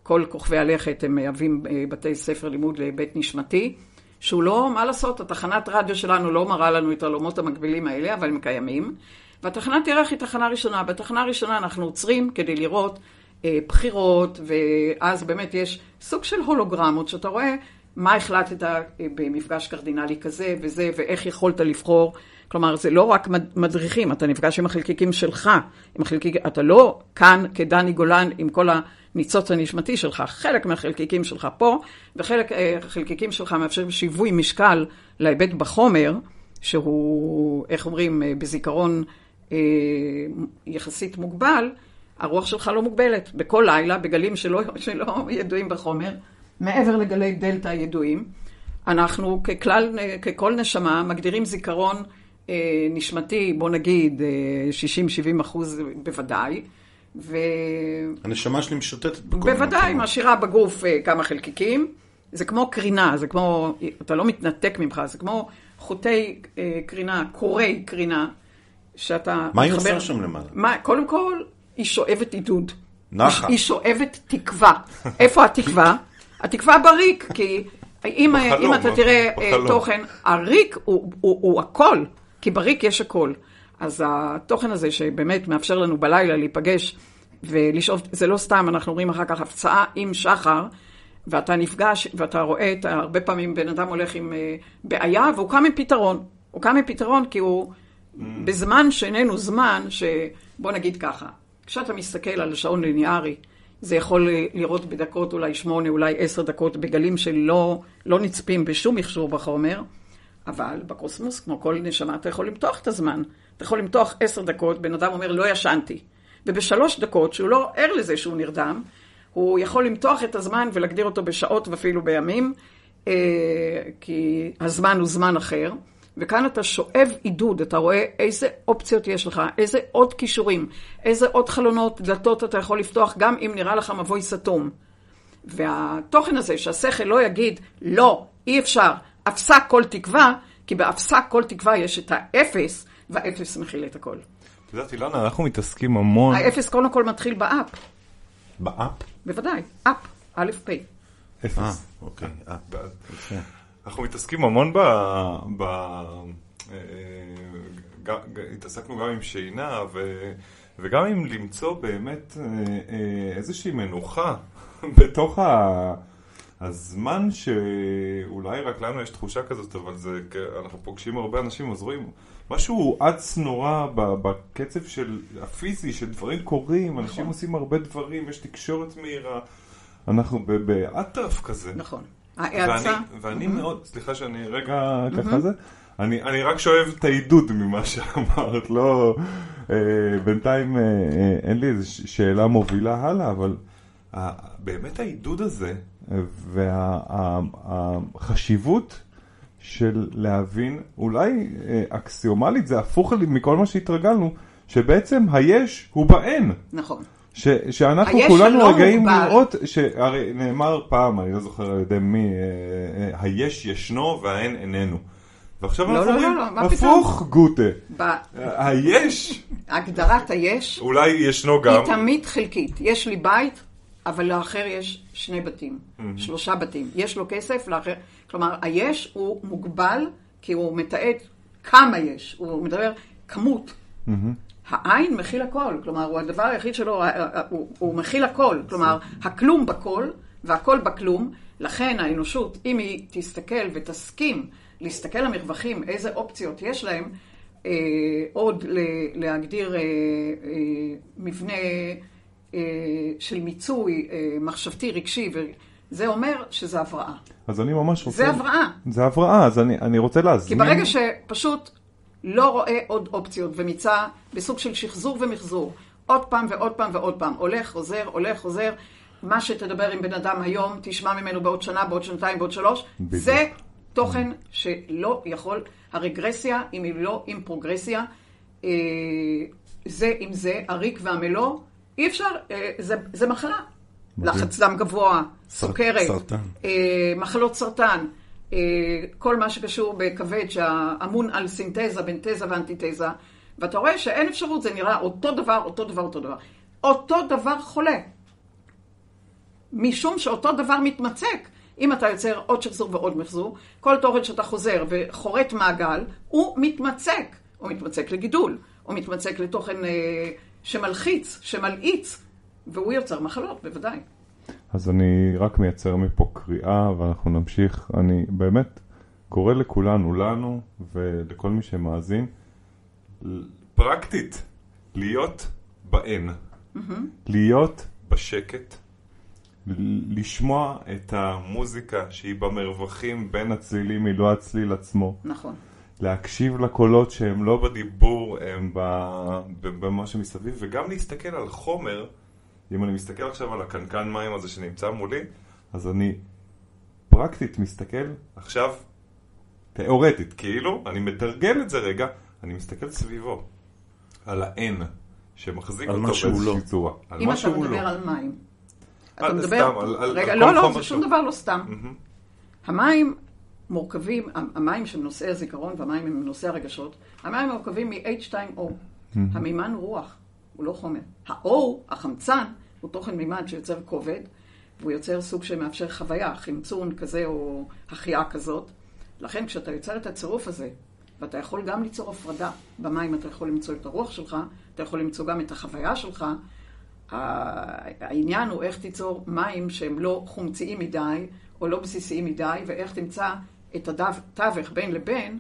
כל כוכבי הלכת, הם מהווים בתי ספר לימוד לבית נשמתי. שהוא לא, מה לעשות, התחנת רדיו שלנו לא מראה לנו את העולמות המקבילים האלה, אבל הם קיימים. והתחנת ירח היא תחנה ראשונה. בתחנה ראשונה אנחנו עוצרים כדי לראות אה, בחירות, ואז באמת יש סוג של הולוגרמות, שאתה רואה מה החלטת במפגש קרדינלי כזה וזה, ואיך יכולת לבחור. כלומר, זה לא רק מדריכים, אתה נפגש עם החלקיקים שלך, עם החלקיק... אתה לא כאן כדני גולן עם כל הניצוץ הנשמתי שלך, חלק מהחלקיקים שלך פה, וחלק מהחלקיקים אה, שלך מאפשרים שיווי משקל להיבט בחומר, שהוא, איך אומרים, אה, בזיכרון אה, יחסית מוגבל, הרוח שלך לא מוגבלת. בכל לילה, בגלים שלא, שלא ידועים בחומר, מעבר לגלי דלתא ידועים, אנחנו ככלל, ככל נשמה, מגדירים זיכרון אה, נשמתי, בוא נגיד, 60-70 אה, אחוז בוודאי. ו... הנשמה שלי משוטטת בכל מקום. בוודאי, משאירה בגוף אה, כמה חלקיקים. זה כמו קרינה, זה כמו, אתה לא מתנתק ממך, זה כמו חוטי קרינה, קורי קרינה, שאתה... מה היא עושה שם למעלה? מה, קודם כל, היא שואבת עידוד. נחה. היא שואבת תקווה. איפה התקווה? התקווה בריק, כי אם, בחלום, אם אתה תראה בחלום. תוכן, הריק הוא, הוא, הוא הכל. כי בריק יש הכל. אז התוכן הזה שבאמת מאפשר לנו בלילה להיפגש ולשאוב, זה לא סתם, אנחנו רואים אחר כך הפצעה עם שחר, ואתה נפגש ואתה רואה את, הרבה פעמים בן אדם הולך עם uh, בעיה והוא קם עם פתרון. הוא קם עם פתרון כי הוא mm. בזמן שאיננו זמן, שבוא נגיד ככה, כשאתה מסתכל על שעון ליניארי, זה יכול לראות בדקות אולי שמונה, אולי עשר דקות בגלים שלא לא נצפים בשום מכשור בחומר. אבל בקוסמוס, כמו כל נשמה, אתה יכול למתוח את הזמן. אתה יכול למתוח עשר דקות, בן אדם אומר, לא ישנתי. ובשלוש דקות, שהוא לא ער לזה שהוא נרדם, הוא יכול למתוח את הזמן ולהגדיר אותו בשעות ואפילו בימים, אה, כי הזמן הוא זמן אחר. וכאן אתה שואב עידוד, אתה רואה איזה אופציות יש לך, איזה עוד כישורים, איזה עוד חלונות, דלתות אתה יכול לפתוח, גם אם נראה לך מבוי סתום. והתוכן הזה, שהשכל לא יגיד, לא, אי אפשר, אפסה כל תקווה, כי באפסה כל תקווה יש את האפס, והאפס מכיל את הכל. את יודעת, אילנה, אנחנו מתעסקים המון... האפס קודם כל מתחיל באפ. באפ? בוודאי, אפ, א', פ'. אפס. אה, אוקיי, אפ. אנחנו מתעסקים המון ב... ב... אה, התעסקנו גם עם שינה ו... וגם עם למצוא באמת אה, איזושהי מנוחה בתוך ה... הזמן שאולי רק לנו יש תחושה כזאת, אבל זה, אנחנו פוגשים הרבה אנשים, אז רואים משהו אץ נורא בקצב של הפיזי, שדברים קורים, נכון. אנשים עושים הרבה דברים, יש תקשורת מהירה, אנחנו באטרף כזה. נכון. ואני, ואני mm-hmm. מאוד, סליחה שאני רגע mm-hmm. ככה זה, אני, אני רק שואב את העידוד ממה שאמרת, לא, אה, בינתיים אה, אה, אין לי איזו שאלה מובילה הלאה, אבל אה, באמת העידוד הזה, והחשיבות של להבין, אולי אה, אקסיומלית זה הפוך מכל מה שהתרגלנו, שבעצם היש הוא באין. נכון. ש, שאנחנו כולנו לא רגעים מוגבל. לראות, שהרי נאמר פעם, אני לא זוכר על ידי מי, אה, אה, היש ישנו והאין איננו. ועכשיו לא, אנחנו לא, אומרים, לא, לא, הפוך גוטה. ב... היש. הגדרת היש. אולי ישנו גם. היא תמיד חלקית. יש לי בית, אבל לאחר יש שני בתים, mm-hmm. שלושה בתים. יש לו כסף, לאחר... כלומר, היש הוא מוגבל, כי הוא מתעד כמה יש, הוא מדבר כמות. Mm-hmm. העין מכיל הכל, כלומר, הוא הדבר היחיד שלו, הוא, הוא מכיל הכל. כלומר, הכלום בכל, והכל בכלום. לכן האנושות, אם היא תסתכל ותסכים להסתכל למרווחים, איזה אופציות יש להם, אה, עוד להגדיר אה, אה, מבנה... אה, של מיצוי אה, מחשבתי, רגשי, וזה אומר שזה הבראה. אז אני ממש רוצה... זה הבראה. זה הבראה, אז אני, אני רוצה להזמין... כי ברגע שפשוט לא רואה עוד אופציות ומיצה בסוג של שחזור ומחזור, עוד פעם ועוד פעם ועוד פעם, הולך, חוזר, הולך, חוזר, מה שתדבר עם בן אדם היום, תשמע ממנו בעוד שנה, בעוד שנתיים, בעוד שלוש. בדיוק. זה תוכן שלא יכול, הרגרסיה, אם היא לא עם פרוגרסיה, אה, זה עם זה, הריק והמלוא, אי אפשר, אה, זה, זה מחלה. מדהים. לחץ דם גבוה, סוכרת, סרטן. אה, מחלות סרטן, כל מה שקשור בכבד שאמון על סינתזה בין תזה ואנטיתזה, ואתה רואה שאין אפשרות, זה נראה אותו דבר, אותו דבר, אותו דבר. אותו דבר חולה. משום שאותו דבר מתמצק. אם אתה יוצר עוד שחזור ועוד מחזור, כל תורן שאתה חוזר וחורט מעגל, הוא מתמצק. הוא מתמצק לגידול, הוא מתמצק לתוכן אה, שמלחיץ, שמלעיץ, והוא יוצר מחלות, בוודאי. אז אני רק מייצר מפה קריאה ואנחנו נמשיך. אני באמת קורא לכולנו, לנו ולכל מי שמאזין, פרקטית, להיות באין. להיות בשקט, ל- לשמוע את המוזיקה שהיא במרווחים בין הצלילים, היא לא הצליל עצמו. נכון. להקשיב לקולות שהם לא בדיבור, הם במה שמסביב, וגם להסתכל על חומר, אם אני מסתכל עכשיו על הקנקן מים הזה שנמצא מולי, אז אני פרקטית מסתכל עכשיו, תיאורטית, כאילו, אני מתרגל את זה רגע, אני מסתכל סביבו, על האין שמחזיק אותו באיזושהי לא. צורה. על אם מה אתה שהוא מדבר לא. על מים. על- אתה מדבר... סתם, על- על- רגע, על לא, כל לא, זה שום. דבר לא סתם. המים מורכבים, המים שהם נושאי הזיכרון והמים הם נושאי הרגשות, המים מורכבים מ-H2O. המימן הוא רוח, הוא לא חומר. ה-O, החמצן, הוא תוכן מימן שיוצר כובד, והוא יוצר סוג שמאפשר חוויה, חמצון כזה או החייאה כזאת. לכן כשאתה יוצר את הצירוף הזה, ואתה יכול גם ליצור הפרדה, במים אתה יכול למצוא את הרוח שלך, אתה יכול למצוא גם את החוויה שלך, העניין הוא איך תיצור מים שהם לא חומציים מדי, או לא בסיסיים מדי, ואיך תמצא את התווך בין לבין,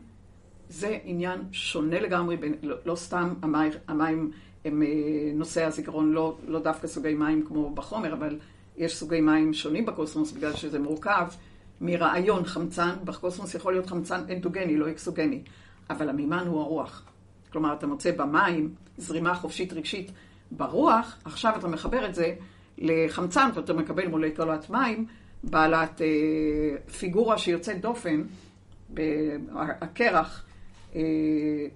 זה עניין שונה לגמרי, בין, לא, לא סתם המים, המים הם אה, נושאי הזיכרון, לא, לא דווקא סוגי מים כמו בחומר, אבל יש סוגי מים שונים בקוסמוס בגלל שזה מורכב מרעיון חמצן, בקוסמוס יכול להיות חמצן אנדוגני, לא אקסוגני, אבל המימן הוא הרוח. כלומר, אתה מוצא במים זרימה חופשית רגשית ברוח, עכשיו אתה מחבר את זה לחמצן ואתה מקבל מולקולת מים בעלת אה, פיגורה שיוצאת דופן, הקרח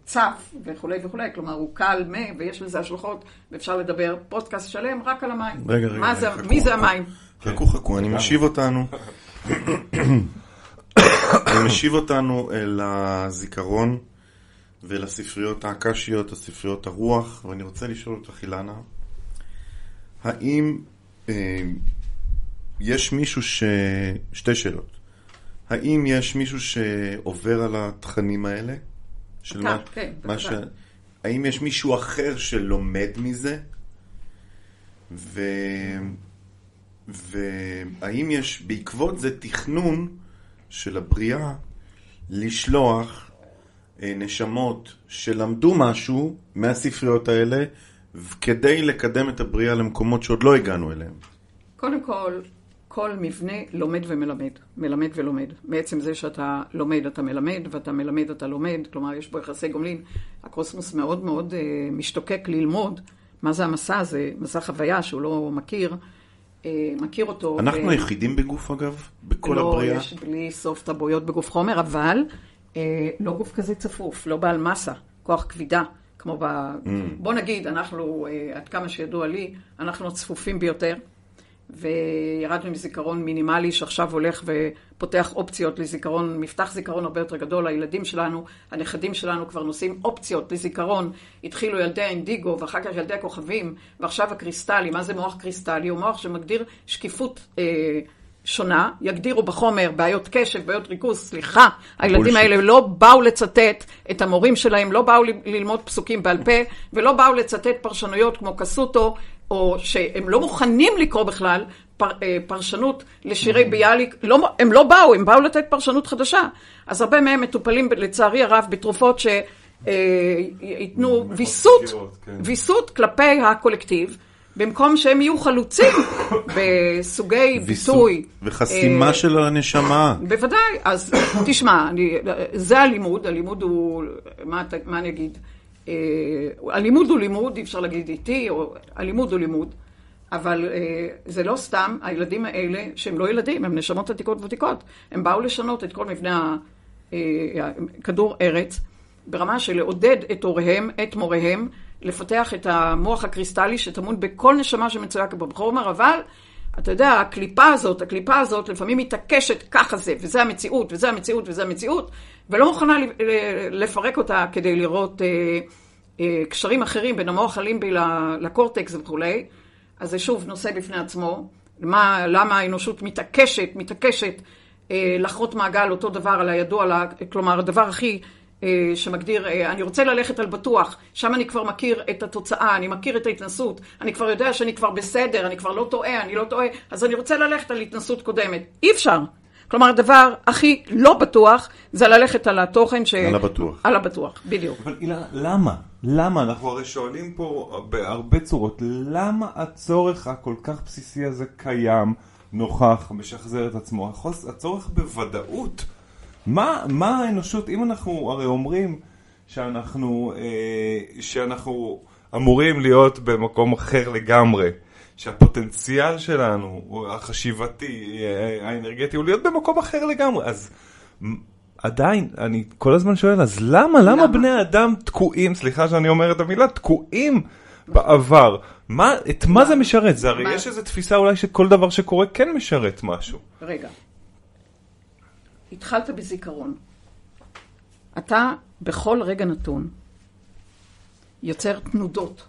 צף וכולי וכולי, כלומר הוא קל מה ויש לזה השלכות ואפשר לדבר פודקאסט שלם רק על המים. רגע, רגע, מה זה, חכו, מי זה חכו. המים? חכו חכו, אני משיב אותנו. אני משיב אותנו אל הזיכרון ואל הספריות הספריות הרוח, ואני רוצה לשאול אותך, אילנה, האם אה, יש מישהו ש... שתי שאלות. האם יש מישהו שעובר על התכנים האלה? של אתה, כן, מה בוודאי. האם יש מישהו אחר שלומד מזה? ו... והאם יש בעקבות זה תכנון של הבריאה לשלוח אה, נשמות שלמדו משהו מהספריות האלה כדי לקדם את הבריאה למקומות שעוד לא הגענו אליהם? קודם כל, כל מבנה לומד ומלמד, מלמד ולומד. מעצם זה שאתה לומד, אתה מלמד, ואתה מלמד, אתה לומד, כלומר, יש בו יחסי גומלין. הקוסמוס מאוד מאוד אה, משתוקק ללמוד מה זה המסע הזה, מסע חוויה שהוא לא מכיר, אה, מכיר אותו. אנחנו ו- היחידים בגוף אגב? בכל לא, הבריאה? יש בלי סוף טבעויות בגוף חומר, אבל אה, לא גוף כזה צפוף, לא בעל מסה, כוח כבידה, כמו ב... Mm. בוא נגיד, אנחנו, אה, עד כמה שידוע לי, אנחנו הצפופים ביותר, וירדנו מזיכרון מינימלי שעכשיו הולך ופותח אופציות לזיכרון, מפתח זיכרון הרבה יותר גדול. הילדים שלנו, הנכדים שלנו כבר נושאים אופציות לזיכרון. התחילו ילדי האינדיגו ואחר כך ילדי הכוכבים, ועכשיו הקריסטלי. מה זה מוח קריסטלי? הוא מוח שמגדיר שקיפות אה, שונה. יגדירו בחומר בעיות קשב, בעיות ריכוז. סליחה, הילדים. האלה לא באו לצטט את המורים שלהם, לא באו ל- ללמוד פסוקים בעל פה, ולא באו לצטט פרשנויות כמו קסוטו, או שהם לא מוכנים לקרוא בכלל פר, אה, פרשנות לשירי ביאליק, לא, הם לא באו, הם באו לתת פרשנות חדשה. אז הרבה מהם מטופלים לצערי הרב בתרופות שייתנו ויסות, פגיעות, כן. ויסות כלפי הקולקטיב, במקום שהם יהיו חלוצים בסוגי ויסות ביטוי. וחסימה אה, של הנשמה. בוודאי, אז תשמע, אני, זה הלימוד, הלימוד הוא, מה, מה אני אגיד? אה, הלימוד הוא לימוד, אי אפשר להגיד איתי, או הלימוד הוא לימוד. אבל אה, זה לא סתם, הילדים האלה, שהם לא ילדים, הם נשמות עתיקות ותיקות, הם באו לשנות את כל מבנה אה, כדור ארץ, ברמה של לעודד את הוריהם, את מוריהם, לפתח את המוח הקריסטלי שטמון בכל נשמה שמצויה בחומר, אבל אתה יודע, הקליפה הזאת, הקליפה הזאת לפעמים מתעקשת ככה זה, וזה המציאות, וזה המציאות, וזה המציאות, ולא מוכנה לפרק אותה כדי לראות אה, אה, קשרים אחרים בין המוח הלימבי לקורטקס וכולי. אז זה שוב נושא בפני עצמו. מה, למה האנושות מתעקשת, מתעקשת אה, לחרות מעגל אותו דבר על הידוע, כלומר הדבר הכי שמגדיר, אה, אני רוצה ללכת על בטוח, שם אני כבר מכיר את התוצאה, אני מכיר את ההתנסות, אני כבר יודע שאני כבר בסדר, אני כבר לא טועה, אני לא טועה, אז אני רוצה ללכת על התנסות קודמת. אי אפשר. כלומר, הדבר הכי לא בטוח זה ללכת על התוכן ש... על הבטוח. על הבטוח, בדיוק. אבל אילנה, למה? למה? אנחנו הרי שואלים פה בהרבה צורות, למה הצורך הכל כך בסיסי הזה קיים, נוכח, משחזר את עצמו? הצורך בוודאות. מה, מה האנושות, אם אנחנו הרי אומרים שאנחנו, אה, שאנחנו אמורים להיות במקום אחר לגמרי, שהפוטנציאל שלנו, החשיבתי, אה, האנרגטי, הוא להיות במקום אחר לגמרי, אז עדיין, אני כל הזמן שואל, אז למה, למה, למה בני אדם תקועים, סליחה שאני אומר את המילה, תקועים בעבר? מה, את מה זה משרת? זה הרי יש איזו תפיסה אולי שכל דבר שקורה כן משרת משהו. רגע. התחלת בזיכרון. אתה בכל רגע נתון יוצר תנודות.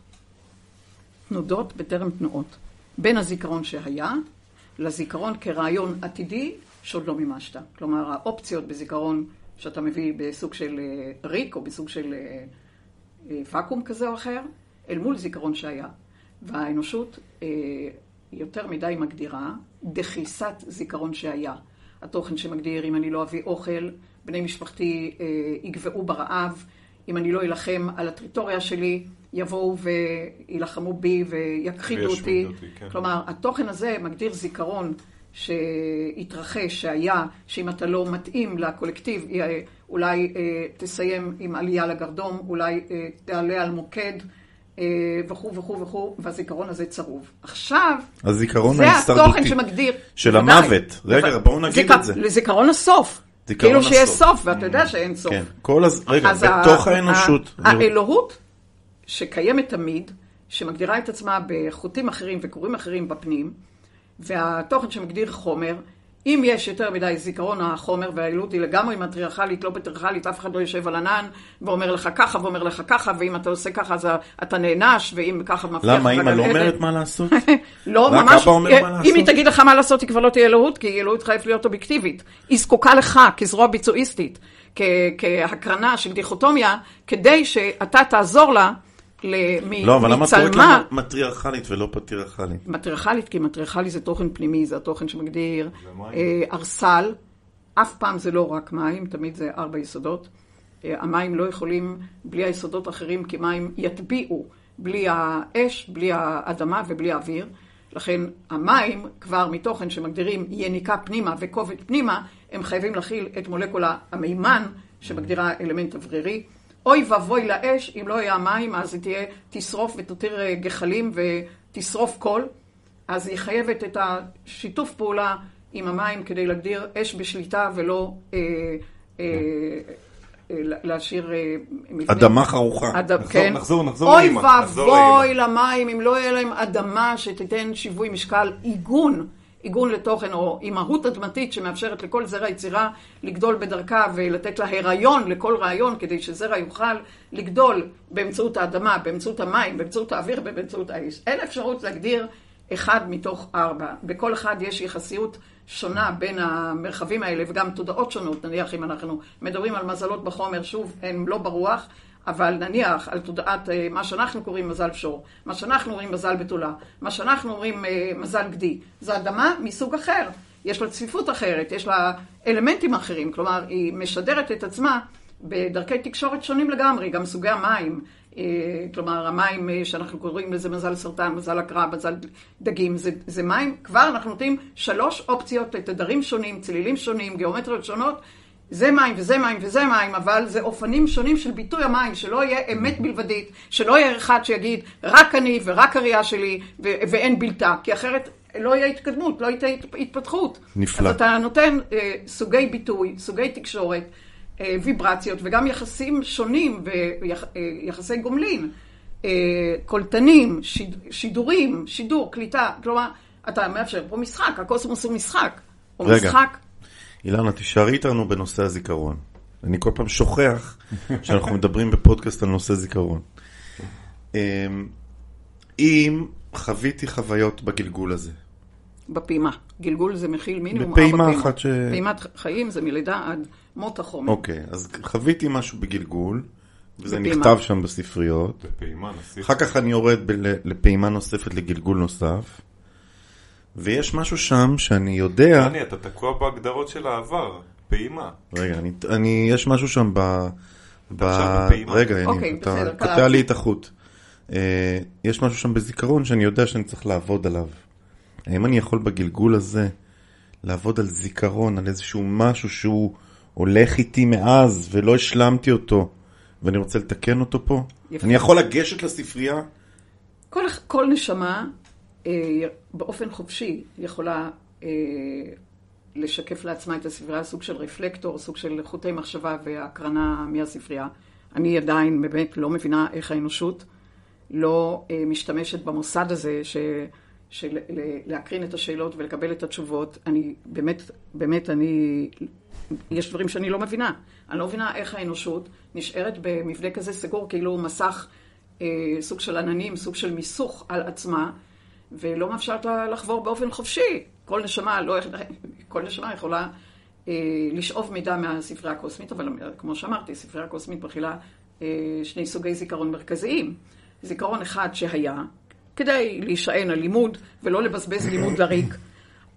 תנודות בטרם תנועות. בין הזיכרון שהיה לזיכרון כרעיון עתידי שעוד לא מימשת. כלומר, האופציות בזיכרון שאתה מביא בסוג של אה, ריק או בסוג של אה, אה, ואקום כזה או אחר, אל מול זיכרון שהיה. והאנושות יותר מדי מגדירה דחיסת זיכרון שהיה. התוכן שמגדיר אם אני לא אביא אוכל, בני משפחתי אה, יגבעו ברעב, אם אני לא אלחם על הטריטוריה שלי, יבואו ויילחמו בי ויכחידו אותי. אותי כן. כלומר, התוכן הזה מגדיר זיכרון שהתרחש, שהיה, שאם אתה לא מתאים לקולקטיב, אולי אה, תסיים עם עלייה לגרדום, אולי אה, תעלה על מוקד. אה, וכו' וכו' וכו', והזיכרון הזה צרוב. עכשיו, זה התוכן שמגדיר... של המוות. רגע, בואו נגיד את זה. לזיכרון הסוף. כאילו שיש סוף, ואתה יודע שאין סוף. כן, כל הז... רגע, בתוך האנושות. האלוהות שקיימת תמיד, שמגדירה את עצמה בחוטים אחרים וקוראים אחרים בפנים, והתוכן שמגדיר חומר, אם יש יותר מדי זיכרון החומר והעילות היא לגמרי מטריארכלית, לא פטריארכלית, אף אחד לא יושב על ענן ואומר לך ככה ואומר לך ככה, ואם אתה עושה ככה אז אתה נענש, ואם ככה מבטיח למה, אמא לא אומרת מה לעשות? לא, ממש, אם היא תגיד לך מה לעשות, היא כבר לא תהיה אלוהות, כי אלוהות חייבת להיות אובייקטיבית. היא זקוקה לך כזרוע ביצועיסטית, כהקרנה של דיכוטומיה, כדי שאתה תעזור לה. מצלמה... לא, אבל למה את קוראת לה מטריארכלית ולא פטריארכלית? מטריארכלית, כי מטריארכלי זה תוכן פנימי, זה התוכן שמגדיר אה, ארסל. אף פעם זה לא רק מים, תמיד זה ארבע יסודות. אה, המים לא יכולים בלי היסודות האחרים, כי מים יטביעו בלי האש, בלי האדמה ובלי האוויר. לכן המים, כבר מתוכן שמגדירים יניקה פנימה וכובד פנימה, הם חייבים להכיל את מולקולה המימן, שמגדירה אלמנט אוורירי. אוי ואבוי לאש, אם לא יהיה המים, אז היא תהיה, תשרוף ותותיר אה, גחלים ותשרוף קול. אז היא חייבת את השיתוף פעולה עם המים כדי להגדיר אש בשליטה ולא אה, אה, אה, להשאיר אה, מבנים. אדמה חרוכה. אד... נחזור, כן. נחזור, נחזור לאמא. אוי ואבוי למים, אם לא יהיה להם אדמה שתיתן שיווי משקל עיגון. עיגון לתוכן או אימהות אדמתית שמאפשרת לכל זרע יצירה לגדול בדרכה ולתת לה הריון לכל רעיון כדי שזרע יוכל לגדול באמצעות האדמה, באמצעות המים, באמצעות האוויר ובאמצעות האש. אין אפשרות להגדיר אחד מתוך ארבע. בכל אחד יש יחסיות שונה בין המרחבים האלה וגם תודעות שונות. נניח אם אנחנו מדברים על מזלות בחומר, שוב, הן לא ברוח. אבל נניח על תודעת אה, מה שאנחנו קוראים מזל שור, מה שאנחנו אומרים מזל בתולה, מה שאנחנו אומרים אה, מזל גדי, זו אדמה מסוג אחר. יש לה צפיפות אחרת, יש לה אלמנטים אחרים, כלומר היא משדרת את עצמה בדרכי תקשורת שונים לגמרי, גם סוגי המים, אה, כלומר המים שאנחנו קוראים לזה מזל סרטן, מזל הקרב, מזל דגים, זה, זה מים, כבר אנחנו נותנים שלוש אופציות לתדרים שונים, צלילים שונים, גיאומטריות שונות, זה מים וזה מים וזה מים, אבל זה אופנים שונים של ביטוי המים, שלא יהיה אמת בלבדית, שלא יהיה אחד שיגיד רק אני ורק הראייה שלי ו- ואין בלתה, כי אחרת לא יהיה התקדמות, לא תהיה התפתחות. נפלא. אז אתה נותן אה, סוגי ביטוי, סוגי תקשורת, אה, ויברציות וגם יחסים שונים ויחסי ויח, גומלין, אה, קולטנים, שיד, שידורים, שידור, קליטה, כלומר, אתה מאפשר פה משחק, הקוסמוס הוא משחק. הוא רגע. משחק אילנה, תישארי איתנו בנושא הזיכרון. אני כל פעם שוכח שאנחנו מדברים בפודקאסט על נושא זיכרון. אמ, אם חוויתי חוויות בגלגול הזה, בפעימה. גלגול זה מכיל מינימום בפעימה ארבע אחת ש- פעימת חיים זה מלידה עד מות החומר. אוקיי, אז חוויתי משהו בגלגול, וזה בפעימה. נכתב שם בספריות. בפעימה נסיך. אחר כך אני יורד ב- לפעימה נוספת לגלגול נוסף, ויש משהו שם שאני יודע... דני, אתה תקוע בהגדרות של העבר. פעימה. רגע, אני, אני, יש משהו שם ב... ב... עכשיו בפעימה. רגע, אוקיי, אני, אתה בסדר, קוטע קלטתי. לי את החוט. אה, יש משהו שם בזיכרון שאני יודע שאני צריך לעבוד עליו. האם אני יכול בגלגול הזה לעבוד על זיכרון, על איזשהו משהו שהוא הולך איתי מאז ולא השלמתי אותו, ואני רוצה לתקן אותו פה? יפה. אני יכול לגשת לספרייה? כל, כל נשמה באופן חופשי יכולה אה, לשקף לעצמה את הספרייה, סוג של רפלקטור, סוג של חוטי מחשבה והקרנה מהספרייה. אני עדיין באמת לא מבינה איך האנושות לא אה, משתמשת במוסד הזה ש, של להקרין את השאלות ולקבל את התשובות. אני באמת, באמת, אני, יש דברים שאני לא מבינה. אני לא מבינה איך האנושות נשארת במבנה כזה סגור, כאילו מסך אה, סוג של עננים, סוג של מיסוך על עצמה, ולא מאפשרת לה לחבור באופן חופשי. כל נשמה, לא, כל נשמה יכולה אה, לשאוב מידע מהספרייה הקוסמית, אבל כמו שאמרתי, ספרייה הקוסמית מכילה אה, שני סוגי זיכרון מרכזיים. זיכרון אחד שהיה, כדי להישען על לימוד ולא לבזבז לימוד לריק,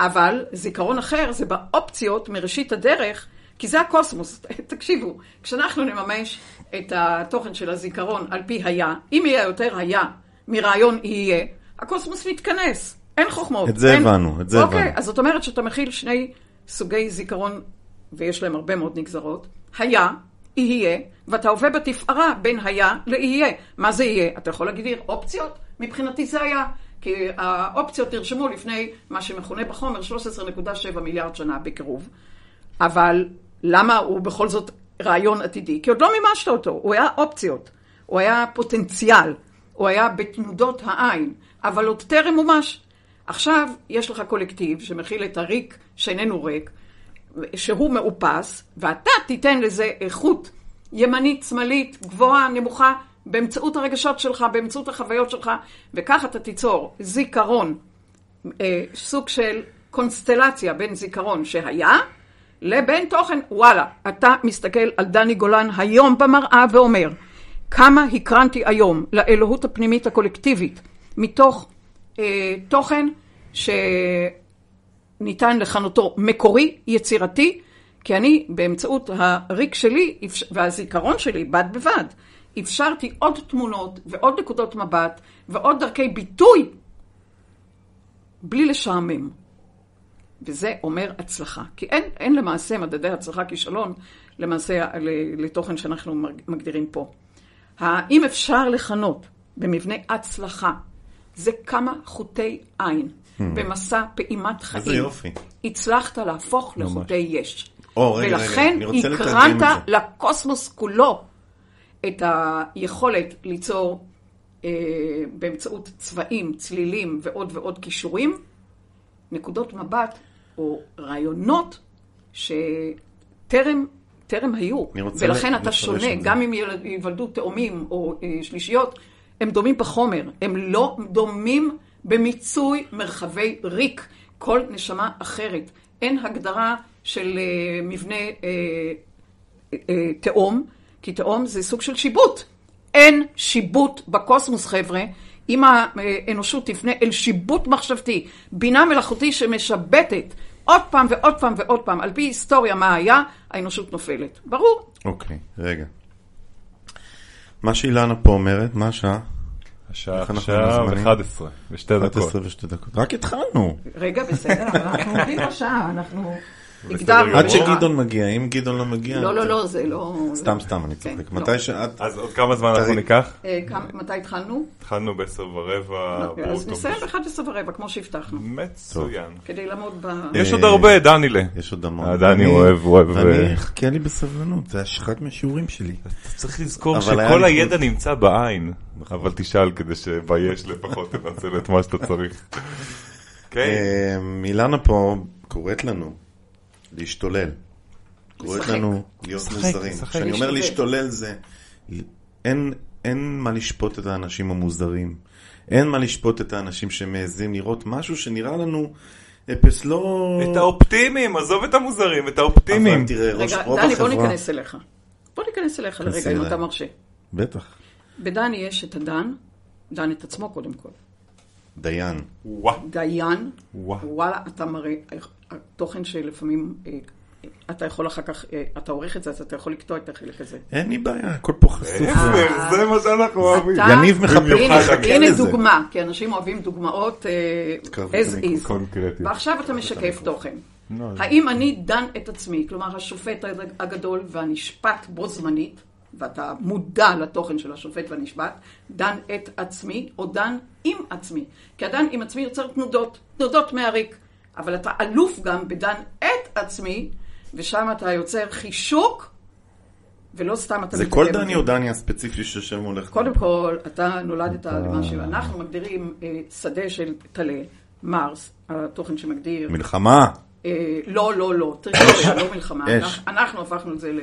אבל זיכרון אחר זה באופציות מראשית הדרך, כי זה הקוסמוס. תקשיבו, כשאנחנו נממש את התוכן של הזיכרון על פי היה, אם יהיה יותר היה מרעיון יהיה, הקוסמוס מתכנס. אין חוכמות. את זה אין... הבנו, את זה אוקיי, הבנו. אז זאת אומרת שאתה מכיל שני סוגי זיכרון, ויש להם הרבה מאוד נגזרות. היה, יהיה, ואתה הווה בתפארה בין היה ליהיה. מה זה יהיה? אתה יכול להגדיר אופציות? מבחינתי זה היה. כי האופציות נרשמו לפני מה שמכונה בחומר 13.7 מיליארד שנה בקירוב. אבל למה הוא בכל זאת רעיון עתידי? כי עוד לא מימשת אותו, הוא היה אופציות, הוא היה פוטנציאל, הוא היה בתנודות העין, אבל עוד טרם מומש. עכשיו יש לך קולקטיב שמכיל את הריק שאיננו ריק, שהוא מאופס, ואתה תיתן לזה איכות ימנית, שמאלית, גבוהה, נמוכה, באמצעות הרגשות שלך, באמצעות החוויות שלך, וכך אתה תיצור זיכרון, אה, סוג של קונסטלציה בין זיכרון שהיה, לבין תוכן, וואלה, אתה מסתכל על דני גולן היום במראה ואומר, כמה הקרנתי היום לאלוהות הפנימית הקולקטיבית, מתוך אה, תוכן שניתן לכנותו מקורי, יצירתי, כי אני באמצעות הריק שלי והזיכרון שלי, בד בבד, אפשרתי עוד תמונות ועוד נקודות מבט ועוד דרכי ביטוי בלי לשעמם. וזה אומר הצלחה. כי אין, אין למעשה מדדי הצלחה כישלון למעשה לתוכן שאנחנו מג- מגדירים פה. האם אפשר לכנות במבנה הצלחה, זה כמה חוטי עין במסע פעימת חיים. איזה יופי. הצלחת להפוך לחוטי יש. או, רגע, רגע, ולכן הקרנת. לקוסמוס כולו את היכולת ליצור אה, באמצעות צבעים, צלילים ועוד ועוד כישורים, נקודות מבט או רעיונות שטרם טרם היו. ולכן ל- אתה שונה. גם אם ייוולדו תאומים או אה, שלישיות, הם דומים בחומר, הם לא דומים במיצוי מרחבי ריק. כל נשמה אחרת. אין הגדרה של אה, מבנה אה, אה, תאום, כי תאום זה סוג של שיבוט. אין שיבוט בקוסמוס, חבר'ה. אם האנושות תפנה אל שיבוט מחשבתי, בינה מלאכותי שמשבטת עוד פעם ועוד פעם ועוד פעם, על פי היסטוריה מה היה, האנושות נופלת. ברור. אוקיי, רגע. מה שאילנה פה אומרת, מה השעה? השעה עכשיו בזמנים? 11 ושתי דקות. 11 ושתי דקות. רק התחלנו. רגע, בסדר, אנחנו עומדים בשעה, אנחנו... הגדרנו. עד. שגדעון מגיע, אם גדעון לא מגיע... לא, לא, לא, זה לא... סתם, סתם, אני כן, צוחק. לא. מתי שאת... אז עוד כמה זמן אנחנו. ניקח? אה, מתי התחלנו? התחלנו בעשר ורבע. אז. נסיים ב-11 ורבע, כמו שהבטחנו. מצוין. כדי לעמוד ב... יש אה, עוד הרבה, דנילה. יש עוד המון. אה, דני אוהב, אוהב, ואני, אה, חכה לי בסבלנות, זה אחד מהשיעורים שלי. צריך לזכור שכל הידע. נמצא בעין. אבל תשאל כדי שביש לפחות תנצל את מה שאתה צריך. כן. אילנה פה קוראת לנו להשתולל. קוראת. לנו להיות מוזרים. כשאני אומר להשתולל. זה... אין, אין מה לשפוט את האנשים המוזרים. אין מה לשפוט את האנשים שמעזים לראות משהו שנראה לנו אפס לא... את האופטימיים, עזוב את המוזרים, את האופטימיים. אבל תראה, ראש, רגע, רוב דני, בוא החברה... ניכנס אליך. בוא ניכנס אליך לרגע, אם. אתה מרשה. בטח. בדני יש את הדן, דן את עצמו קודם כל. דיין. דיין. וואלה, אתה מראה, התוכן שלפעמים, אה, אתה יכול אחר כך, אה, אתה עורך את זה, אז אתה יכול לקטוע את החלק הזה. אין לי בעיה, הכל פה חשוף. זה מה שאנחנו אוהבים. אתה- יניב מחפש הנה. דוגמה, כי אנשים אוהבים דוגמאות אה, as is. ועכשיו אתה משקף תוכן. האם אני דן את עצמי, כלומר השופט הגדול והנשפט בו זמנית, ואתה מודע לתוכן של השופט והנשפט, דן את עצמי או דן עם עצמי. כי הדן עם עצמי יוצר תנודות, תנודות מהריק. אבל אתה אלוף גם בדן את עצמי, ושם אתה יוצר חישוק, ולא סתם אתה זה כל דני או דני הספציפי שיושב מולך? קודם כל, אתה נולדת למה שאנחנו מגדירים אה, שדה של טלה, מרס, התוכן שמגדיר מלחמה. אה, לא, לא, לא, טריטוריה, לא מלחמה. אנחנו הפכנו את זה ל...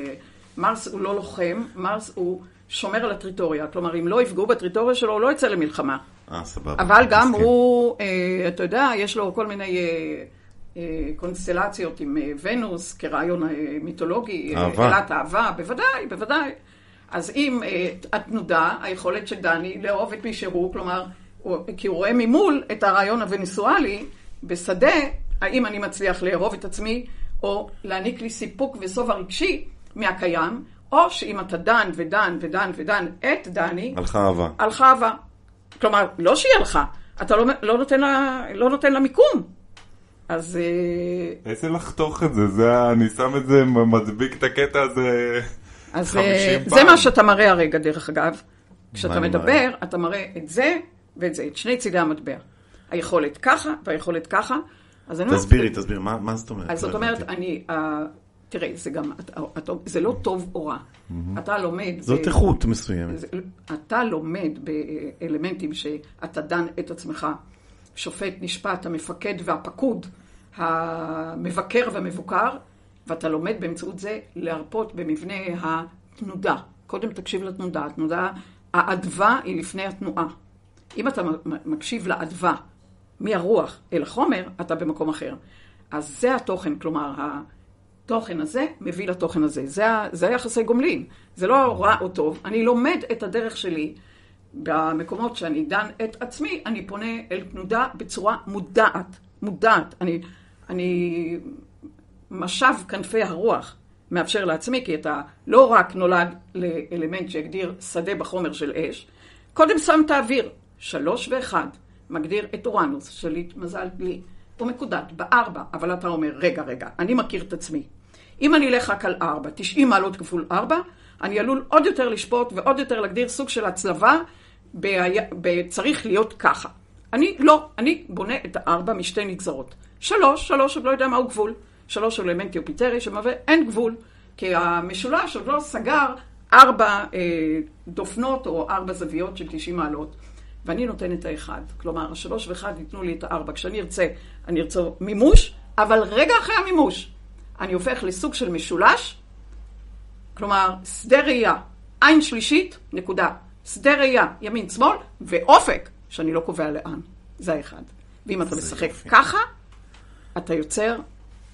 מרס הוא לא לוחם, מרס הוא שומר על הטריטוריה. כלומר, אם לא יפגעו בטריטוריה שלו, הוא לא יצא למלחמה. אה, סבבה. אבל גם מסכים. הוא, אה, אתה יודע, יש לו כל מיני אה, אה, קונסטלציות עם אה, ונוס כרעיון אה, מיתולוגי. אה, אהבה. אלת אהבה, בוודאי, בוודאי. אז אם אה, התנודה, היכולת של דני לאהוב את מי שהוא, כלומר, הוא, כי הוא רואה ממול את הרעיון הווניסואלי, בשדה, האם אני מצליח לאהוב את עצמי, או להעניק לי סיפוק ושובע רגשי מהקיים, או שאם אתה דן ודן ודן ודן את דני, הלכה אהבה. הלכה אהבה. כלומר, לא שהיא הלכה, אתה לא, לא, נותן, לה, לא נותן לה מיקום. אז אה, איזה לחתוך את זה, זה, אני שם את זה, מדביק את הקטע הזה. אז 50 אה, פעם. זה מה שאתה מראה הרגע, דרך אגב. כשאתה מדבר, מראה? אתה מראה את זה ואת זה, את שני צידי המטבע. היכולת ככה והיכולת ככה. אז אני אומרת- תסבירי, תסבירי, מה מה זאת אומרת? אז זאת לא אומרת. אני, תראה, זה גם, זה לא טוב או רע. אתה לומד... זאת איכות מסוימת. אתה לומד באלמנטים שאתה דן את עצמך, שופט, נשפט, המפקד והפקוד, המבקר והמבוקר, ואתה לומד באמצעות זה להרפות במבנה התנודה. קודם תקשיב לתנודה. התנודה, האדווה היא לפני התנועה. אם אתה מקשיב לאדווה מהרוח אל החומר, אתה במקום אחר. אז זה התוכן, כלומר, התוכן הזה מביא לתוכן הזה. זה, זה היחסי גומלין. זה לא רע או טוב. אני לומד את הדרך שלי. במקומות שאני דן את עצמי, אני פונה אל תנודה בצורה מודעת. מודעת. אני, אני משב כנפי הרוח מאפשר לעצמי, כי אתה לא רק נולד לאלמנט שיגדיר שדה בחומר של אש, קודם שם את האוויר, שלוש ואחד, מגדיר את אורנוס, שליט מזל לי. הוא מקודד בארבע, אבל אתה אומר, רגע, רגע, אני מכיר את עצמי. אם אני אלך רק על ארבע, 90 מעלות כפול ארבע, אני עלול עוד יותר לשפוט ועוד יותר להגדיר סוג של הצלבה, ב- ב- צריך להיות ככה. אני לא, אני בונה את הארבע משתי נגזרות. שלוש, שלוש עוד לא יודע מהו גבול. שלוש הוא אלמנט יופיטרי שמהווה אין גבול. כי המשולש עוד לא סגר ארבע אה, דופנות או ארבע זוויות של 90 מעלות. ואני נותן את האחד. כלומר, השלוש ואחד ייתנו לי את הארבע. כשאני ארצה, אני ארצה מימוש, אבל רגע אחרי המימוש, אני הופך לסוג של משולש, כלומר, שדה ראייה, עין שלישית, נקודה. שדה ראייה, ימין, שמאל, ואופק, שאני לא קובע לאן. זה האחד. ואם אתה משחק יופי. ככה, אתה יוצר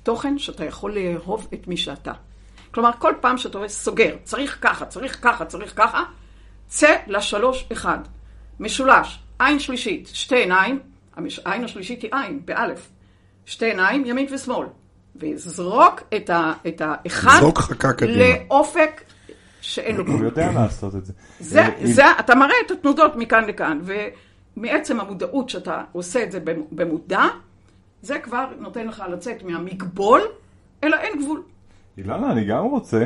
תוכן שאתה יכול לאהוב את מי שאתה. כלומר, כל פעם שאתה רואה סוגר, צריך ככה, צריך ככה, צריך ככה, צא לשלוש אחד. משולש, עין שלישית, שתי עיניים, העין השלישית היא עין, באלף. שתי עיניים, ימין ושמאל. וזרוק את, ה, את האחד. לאופק שאין לו הוא. יודע לעשות את זה. זה, אם- זה, אתה מראה את התנודות מכאן לכאן, ומעצם המודעות שאתה עושה את זה במודע, זה כבר נותן לך לצאת מהמגבול אלא אין גבול. אילנה, אני גם רוצה.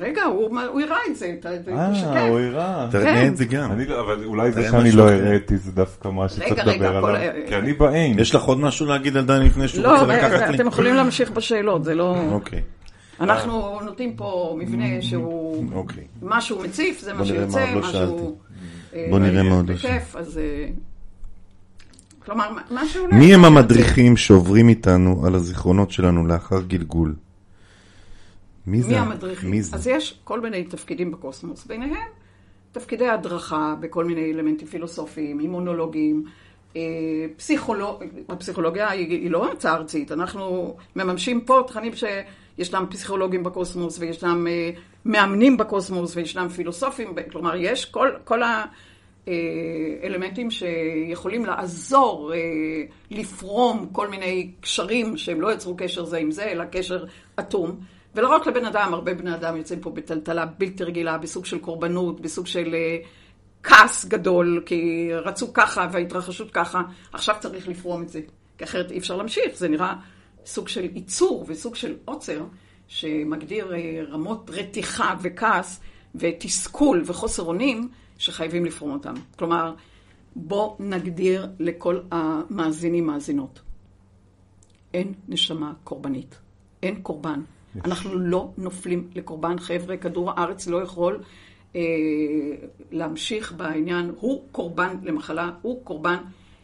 רגע, הוא יראה את זה, אתה אתה אה. הוא הראה. תראה כן. את זה גם. אני לא- אבל אולי זה שאני לא. הראיתי זה דווקא מה שצריך רגע, רגע, לדבר עליו. כי אני בעין. יש לך עוד משהו להגיד על דני לפני שהוא לא, רוצה לקחת לי? אתם יכולים להמשיך בשאלות, זה לא... אוקיי, אנחנו נותנים פה מבנה שהוא... אוקיי. מה שהוא מציף, זה מה בוא נראה מה שיוצא, עוד לא מה שאלתי. שהוא... אה, בוא נראה מה עוד לא. אה, כלומר, מה- שעולה... מי הם המדריכים שעוברים איתנו על הזיכרונות שלנו לאחר גלגול? מי זה? מי המדריכים? מי זה? אז יש כל מיני תפקידים בקוסמוס, ביניהם תפקידי הדרכה בכל מיני אלמנטים פילוסופיים, אימונולוגיים, אה, פסיכולוג... הפסיכולוגיה היא, היא לא המצאה ארצית, אנחנו מממשים פה תכנים שישנם פסיכולוגים בקוסמוס וישנם אה, מאמנים בקוסמוס וישנם פילוסופים, כלומר יש כל, כל האלמנטים שיכולים לעזור אה, לפרום כל מיני קשרים שהם לא יצרו קשר זה עם זה, אלא קשר אטום. ולא רק לבן אדם, הרבה בני אדם יוצאים פה בטלטלה בלתי רגילה, בסוג של קורבנות, בסוג של אה, כעס גדול, כי רצו ככה וההתרחשות ככה, עכשיו צריך לפרום את זה, כי אחרת אי אפשר להמשיך, זה נראה סוג של ייצור וסוג של עוצר, שמגדיר אה, רמות רתיחה וכעס ותסכול וחוסר אונים, שחייבים לפרום אותם. כלומר, בוא נגדיר לכל המאזינים מאזינות. אין נשמה קורבנית. אין קורבן. אנחנו לא נופלים לקורבן. חבר'ה, כדור הארץ לא יכול אה, להמשיך בעניין. הוא קורבן למחלה, הוא קורבן.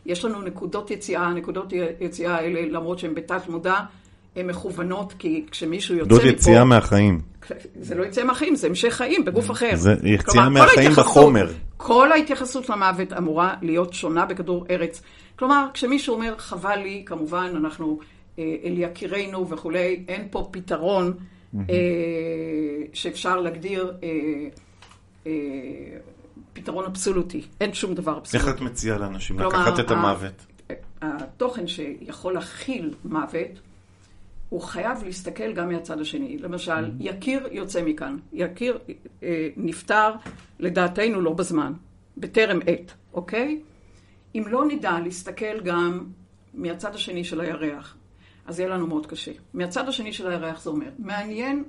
יש לנו נקודות יציאה, נקודות יציאה האלה, למרות שהן בתת מודע, הן מכוונות, כי כשמישהו יוצא מפה... יציאה מהחיים. זה לא יציאה מהחיים, זה המשך חיים בגוף אחר. זה יציאה מהחיים בחומר. כל ההתייחסות למוות אמורה להיות שונה בכדור ארץ. כלומר, כשמישהו אומר, חבל לי, כמובן, אנחנו אל יקירנו וכולי, אין פה פתרון אה, שאפשר להגדיר אה, אה, פתרון אבסולוטי. אין שום דבר אבסולוטי. איך את מציעה לאנשים לקחת את המוות? התוכן שיכול להכיל מוות, הוא חייב להסתכל גם מהצד השני. למשל, יקיר יוצא מכאן. יקיר אה, נפטר, לדעתנו, לא בזמן, בטרם עת, אוקיי? אם לא נדע להסתכל גם מהצד השני של הירח, אז יהיה לנו מאוד קשה. מהצד השני של הירח זה אומר, מעניין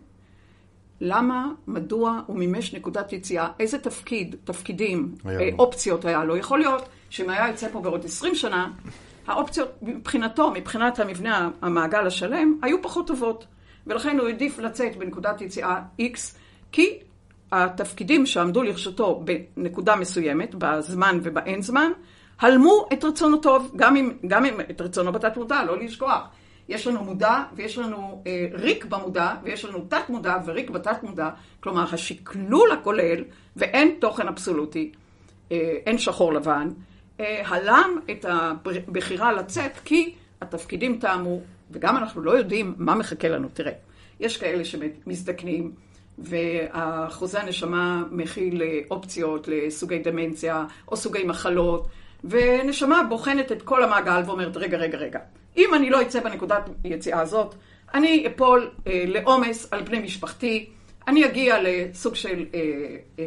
למה, מדוע הוא מימש נקודת יציאה, איזה תפקיד, תפקידים, היה אה. אופציות היה לו. יכול להיות שאם היה יוצא פה בעוד 20 שנה, האופציות מבחינתו, מבחינת המבנה המעגל השלם, היו פחות טובות. ולכן הוא העדיף לצאת בנקודת יציאה X, כי התפקידים שעמדו לרשותו בנקודה מסוימת, בזמן ובאין זמן, הלמו את רצונו טוב, גם אם, גם אם את רצונו בתת מודע, לא לשכוח. יש לנו מודע ויש לנו אה, ריק במודע, ויש לנו תת מודע וריק בתת מודע, כלומר השקלול הכולל, ואין תוכן אבסולוטי, אה, אין שחור לבן, אה, הלם את הבחירה לצאת כי התפקידים טעמו, וגם אנחנו לא יודעים מה מחכה לנו. תראה, יש כאלה שמזדקנים, והחוזה הנשמה מכיל אה, אופציות לסוגי דמנציה או סוגי מחלות, ונשמה בוחנת את כל המעגל ואומרת, רגע, רגע, רגע, אם אני לא אצא בנקודת יציאה הזאת, אני אפול אה, לעומס על בני משפחתי, אני אגיע לסוג של אה, אה,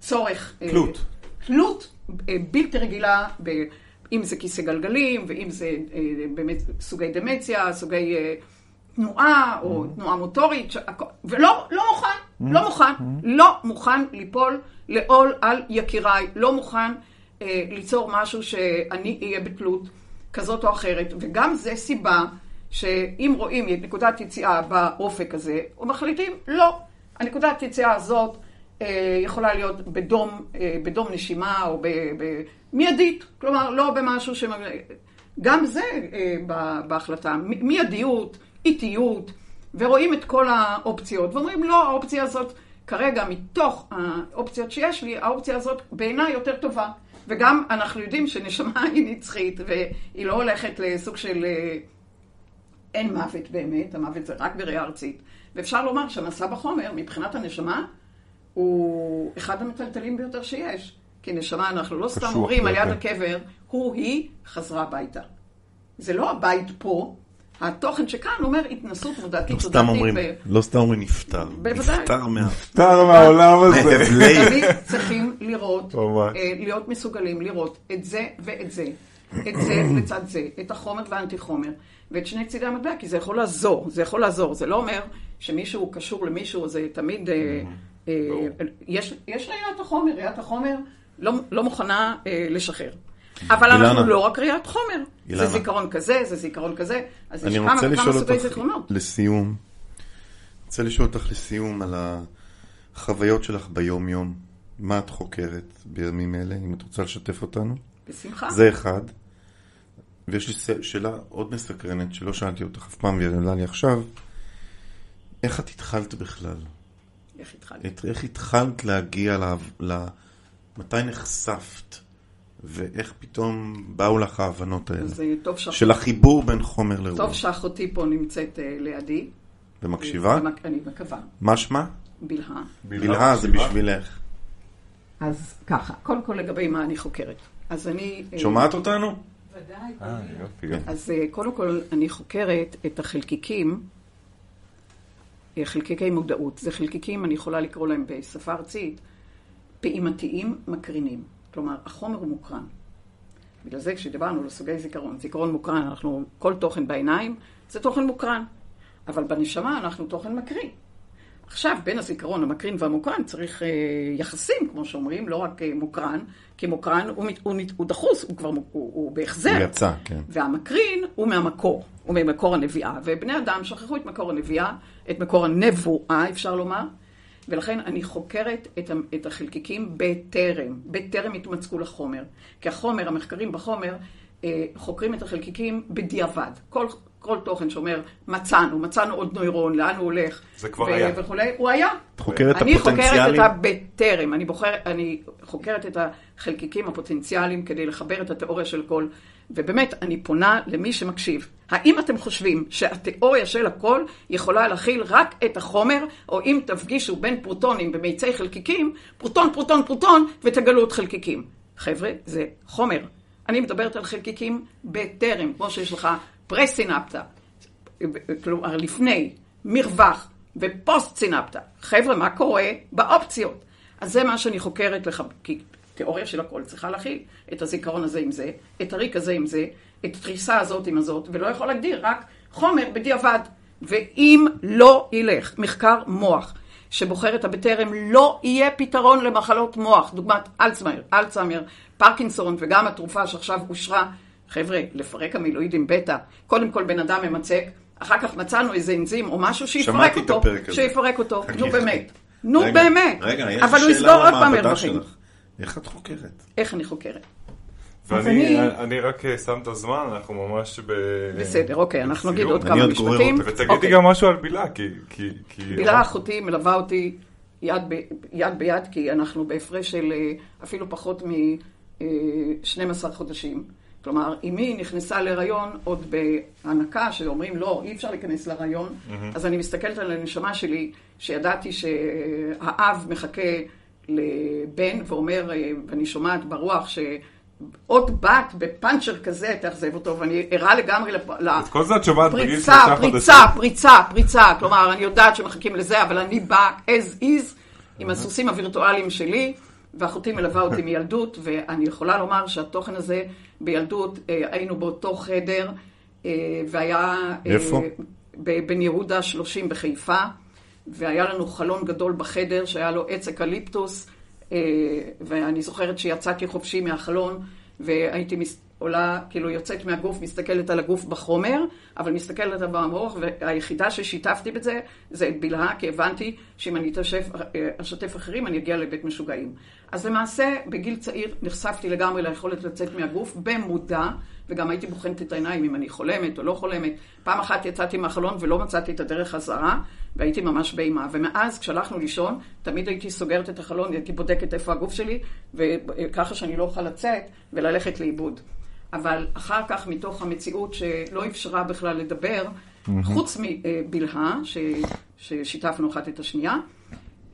צורך... אה, תלות. תלות אה, בלתי רגילה, ב, אם זה כיסא גלגלים, ואם זה אה, באמת סוגי דמציה, סוגי אה, תנועה, או תנועה מוטורית, שהכל- ולא לא מוכן, לא מוכן, לא מוכן ליפול לעול על יקיריי, לא מוכן אה, ליצור משהו שאני אהיה בתלות כזאת או אחרת, וגם זה סיבה שאם רואים את נקודת יציאה באופק הזה, ומחליטים, לא, הנקודת יציאה הזאת אה, יכולה להיות בדום, אה, בדום נשימה או ב, ב, מיידית, כלומר לא במשהו ש... גם זה אה, בהחלטה, מיידיות, איטיות, ורואים את כל האופציות, ואומרים לא, האופציה הזאת כרגע מתוך האופציות שיש לי, האופציה הזאת בעיניי יותר טובה. וגם אנחנו יודעים שנשמה היא נצחית, והיא לא הולכת לסוג של... אה, אין מוות באמת, המוות זה רק בראייה ארצית. ואפשר לומר שהמסע בחומר, מבחינת הנשמה, הוא אחד המטלטלים ביותר שיש. כי נשמה, אנחנו לא סתם אומרים על יד. הקבר, הוא, היא, חזרה הביתה. זה לא הבית פה, התוכן שכאן אומר התנסות מודעתית לא סתם תודעתית. לא סתם אומרים נפטר. בוודאי. נפטר מה... נפטר מהעולם הזה. תמיד צריכים לראות. אה, להיות מסוגלים לראות את זה ואת זה. את זה לצד זה, את החומר והאנטי חומר, ואת שני צידי המטבע, כי זה יכול לעזור, זה יכול לעזור. זה לא אומר שמישהו קשור למישהו, זה תמיד... אה, אה, יש, יש ראיית החומר, ראיית החומר לא, לא מוכנה לשחרר. אבל אילנה. אנחנו לא רק ראיית חומר. אילנה. זה זיכרון כזה, זה זיכרון כזה, אז יש אני כמה לשאול סוגי אותך זיכרונות. לסיום, רוצה לשאול אותך לסיום על החוויות שלך ביום-יום. מה את חוקרת בימים אלה, אם את רוצה לשתף אותנו? בשמחה. זה אחד. ויש לי שאלה עוד מסקרנת, שלא שאלתי אותך אף פעם והיא עולה לי עכשיו. איך את התחלת בכלל? איך התחלתי? את, איך התחלת להגיע ל... ל... מתי נחשפת? ואיך פתאום באו לך ההבנות האלה? אז אה, טוב שאח- של החיבור בין חומר טוב לרוח. שאחותי פה נמצאת אה, לידי. ומקשיבה? ומק- אני מקווה. מה שמה? בלהה. בלהה זה? בשבילך. אז ככה, קודם כל לגבי מה אני חוקרת. אז אני... אה, שומעת אותנו? אה, יופי, יופי. אז אה, קודם כל אני חוקרת את החלקיקים, אה, חלקיקי מודעות. זה חלקיקים, אני יכולה לקרוא להם בשפה ארצית, פעימתיים מקרינים. כלומר, החומר הוא מוקרן. בגלל זה כשדיברנו על סוגי זיכרון, זיכרון מוקרן, אנחנו, כל תוכן בעיניים זה תוכן מוקרן. אבל בנשמה אנחנו תוכן מקרין. עכשיו, בין הזיכרון המקרין והמוקרן צריך אה, יחסים, כמו שאומרים, לא רק אה, מוקרן, כי מוקרן הוא, הוא, הוא דחוס, הוא כבר הוא, הוא בהחזר. הוא יצא, כן. והמקרין הוא מהמקור, הוא ממקור הנביאה. ובני אדם שכחו את מקור הנביאה, את מקור הנבואה, אפשר לומר. ולכן אני חוקרת את, החלקיקים בטרם, בטרם התמצאו לחומר. כי החומר, המחקרים בחומר, אה, חוקרים את החלקיקים בדיעבד. כל, כל תוכן שאומר, מצאנו, מצאנו עוד נוירון, לאן הוא הולך. זה כבר ו- היה. וכולי, הוא היה. את חוקרת את אני חוקרת הפוטנציאלים? את בטרם, אני, בוחר, אני חוקרת את החלקיקים הפוטנציאליים כדי לחבר את התיאוריה של הכל, ובאמת, אני פונה למי שמקשיב. האם אתם חושבים שהתיאוריה של הכל יכולה להכיל רק את החומר, או אם תפגישו בין פרוטונים במיצי חלקיקים, פרוטון, פרוטון, פרוטון, ותגלו את חלקיקים. חבר'ה, זה חומר. אני מדברת על חלקיקים בטרם, כמו שיש לך פרסינפטה, כלומר לפני, מרווח ופוסט סינפטה. חבר'ה, מה קורה באופציות? אז זה מה שאני חוקרת כי תיאוריה של הכל צריכה להכיל את הזיכרון הזה עם זה, את הריק הזה עם זה, את התריסה הזאת עם הזאת, ולא יכול להגדיר רק חומר בדיעבד. ואם לא ילך מחקר מוח שבוחר את הבטרם, לא יהיה פתרון למחלות מוח, דוגמת אלצמר, אלצהיימר, פרקינסון וגם התרופה שעכשיו אושרה. חבר'ה, לפרק המילואידים בטא, קודם כל בן אדם ממצק, אחר כך מצאנו איזה אנזים או משהו שיפרק שמעתי את אותו, הפרק הזה. שיפרק אותו, נו. באמת, נו באמת, רגע, יש אבל הוא לי יסגור שאלה עוד פעם. שלך. איך את חוקרת? איך אני חוקרת? ואני אני- אני רק אה, שם את הזמן, אנחנו ממש ב... בסדר, אוקיי, אנחנו נגיד בסיום. עוד כמה עוד משפטים. ותגידי אוקיי. גם משהו על בילה, כי... כי- כי- הילה אחותי מלווה אותי יד, ב, יד ביד, כי אנחנו בהפרש של אה, אפילו פחות מ-12 חודשים. כלומר, אמי נכנסה להיריון עוד בהנקה, שאומרים לא, אי אפשר להיכנס להיריון, אז אני מסתכלת על הנשמה שלי, שידעתי שהאב מחכה לבן ואומר, אה, ואני שומעת ברוח ש... עוד בת בפאנצ'ר כזה תאכזב אותו, ואני ערה לגמרי לפ... את כל זה את שומעת בגיל פריצה, שלושה חודשים. פריצה, פריצה, פריצה. כלומר, אני יודעת שמחכים לזה, אבל אני באה as is עם הסוסים הווירטואליים שלי, ואחותי מלווה אותי מילדות, ואני יכולה לומר שהתוכן הזה בילדות, אה, היינו באותו חדר, אה, והיה... איפה? ב- בן יהודה 30 בחיפה, והיה לנו חלון גדול בחדר שהיה לו עץ אקליפטוס, אה, ואני זוכרת שיצאתי חופשי מהחלון, והייתי מס... עולה, כאילו יוצאת מהגוף, מסתכלת על הגוף בחומר, אבל מסתכלת על המוח, והיחידה ששיתפתי בזה, זה את בלהה, כי הבנתי שאם אני אתשף, אה, אשתף אחרים, אני אגיע לבית משוגעים. אז למעשה, בגיל צעיר נחשפתי לגמרי ליכולת לצאת מהגוף במודע, וגם הייתי בוחנת את העיניים אם אני חולמת או לא חולמת. פעם אחת יצאתי מהחלון ולא מצאתי את הדרך חזרה, והייתי ממש באימה. ומאז, כשהלכנו לישון, תמיד הייתי סוגרת את החלון, הייתי בודקת איפה הגוף שלי, וככה שאני לא אוכל לצאת וללכת לאיבוד. אבל אחר כך, מתוך המציאות שלא אפשרה בכלל לדבר, חוץ מבלהה, ש... ששיתפנו אחת את השנייה,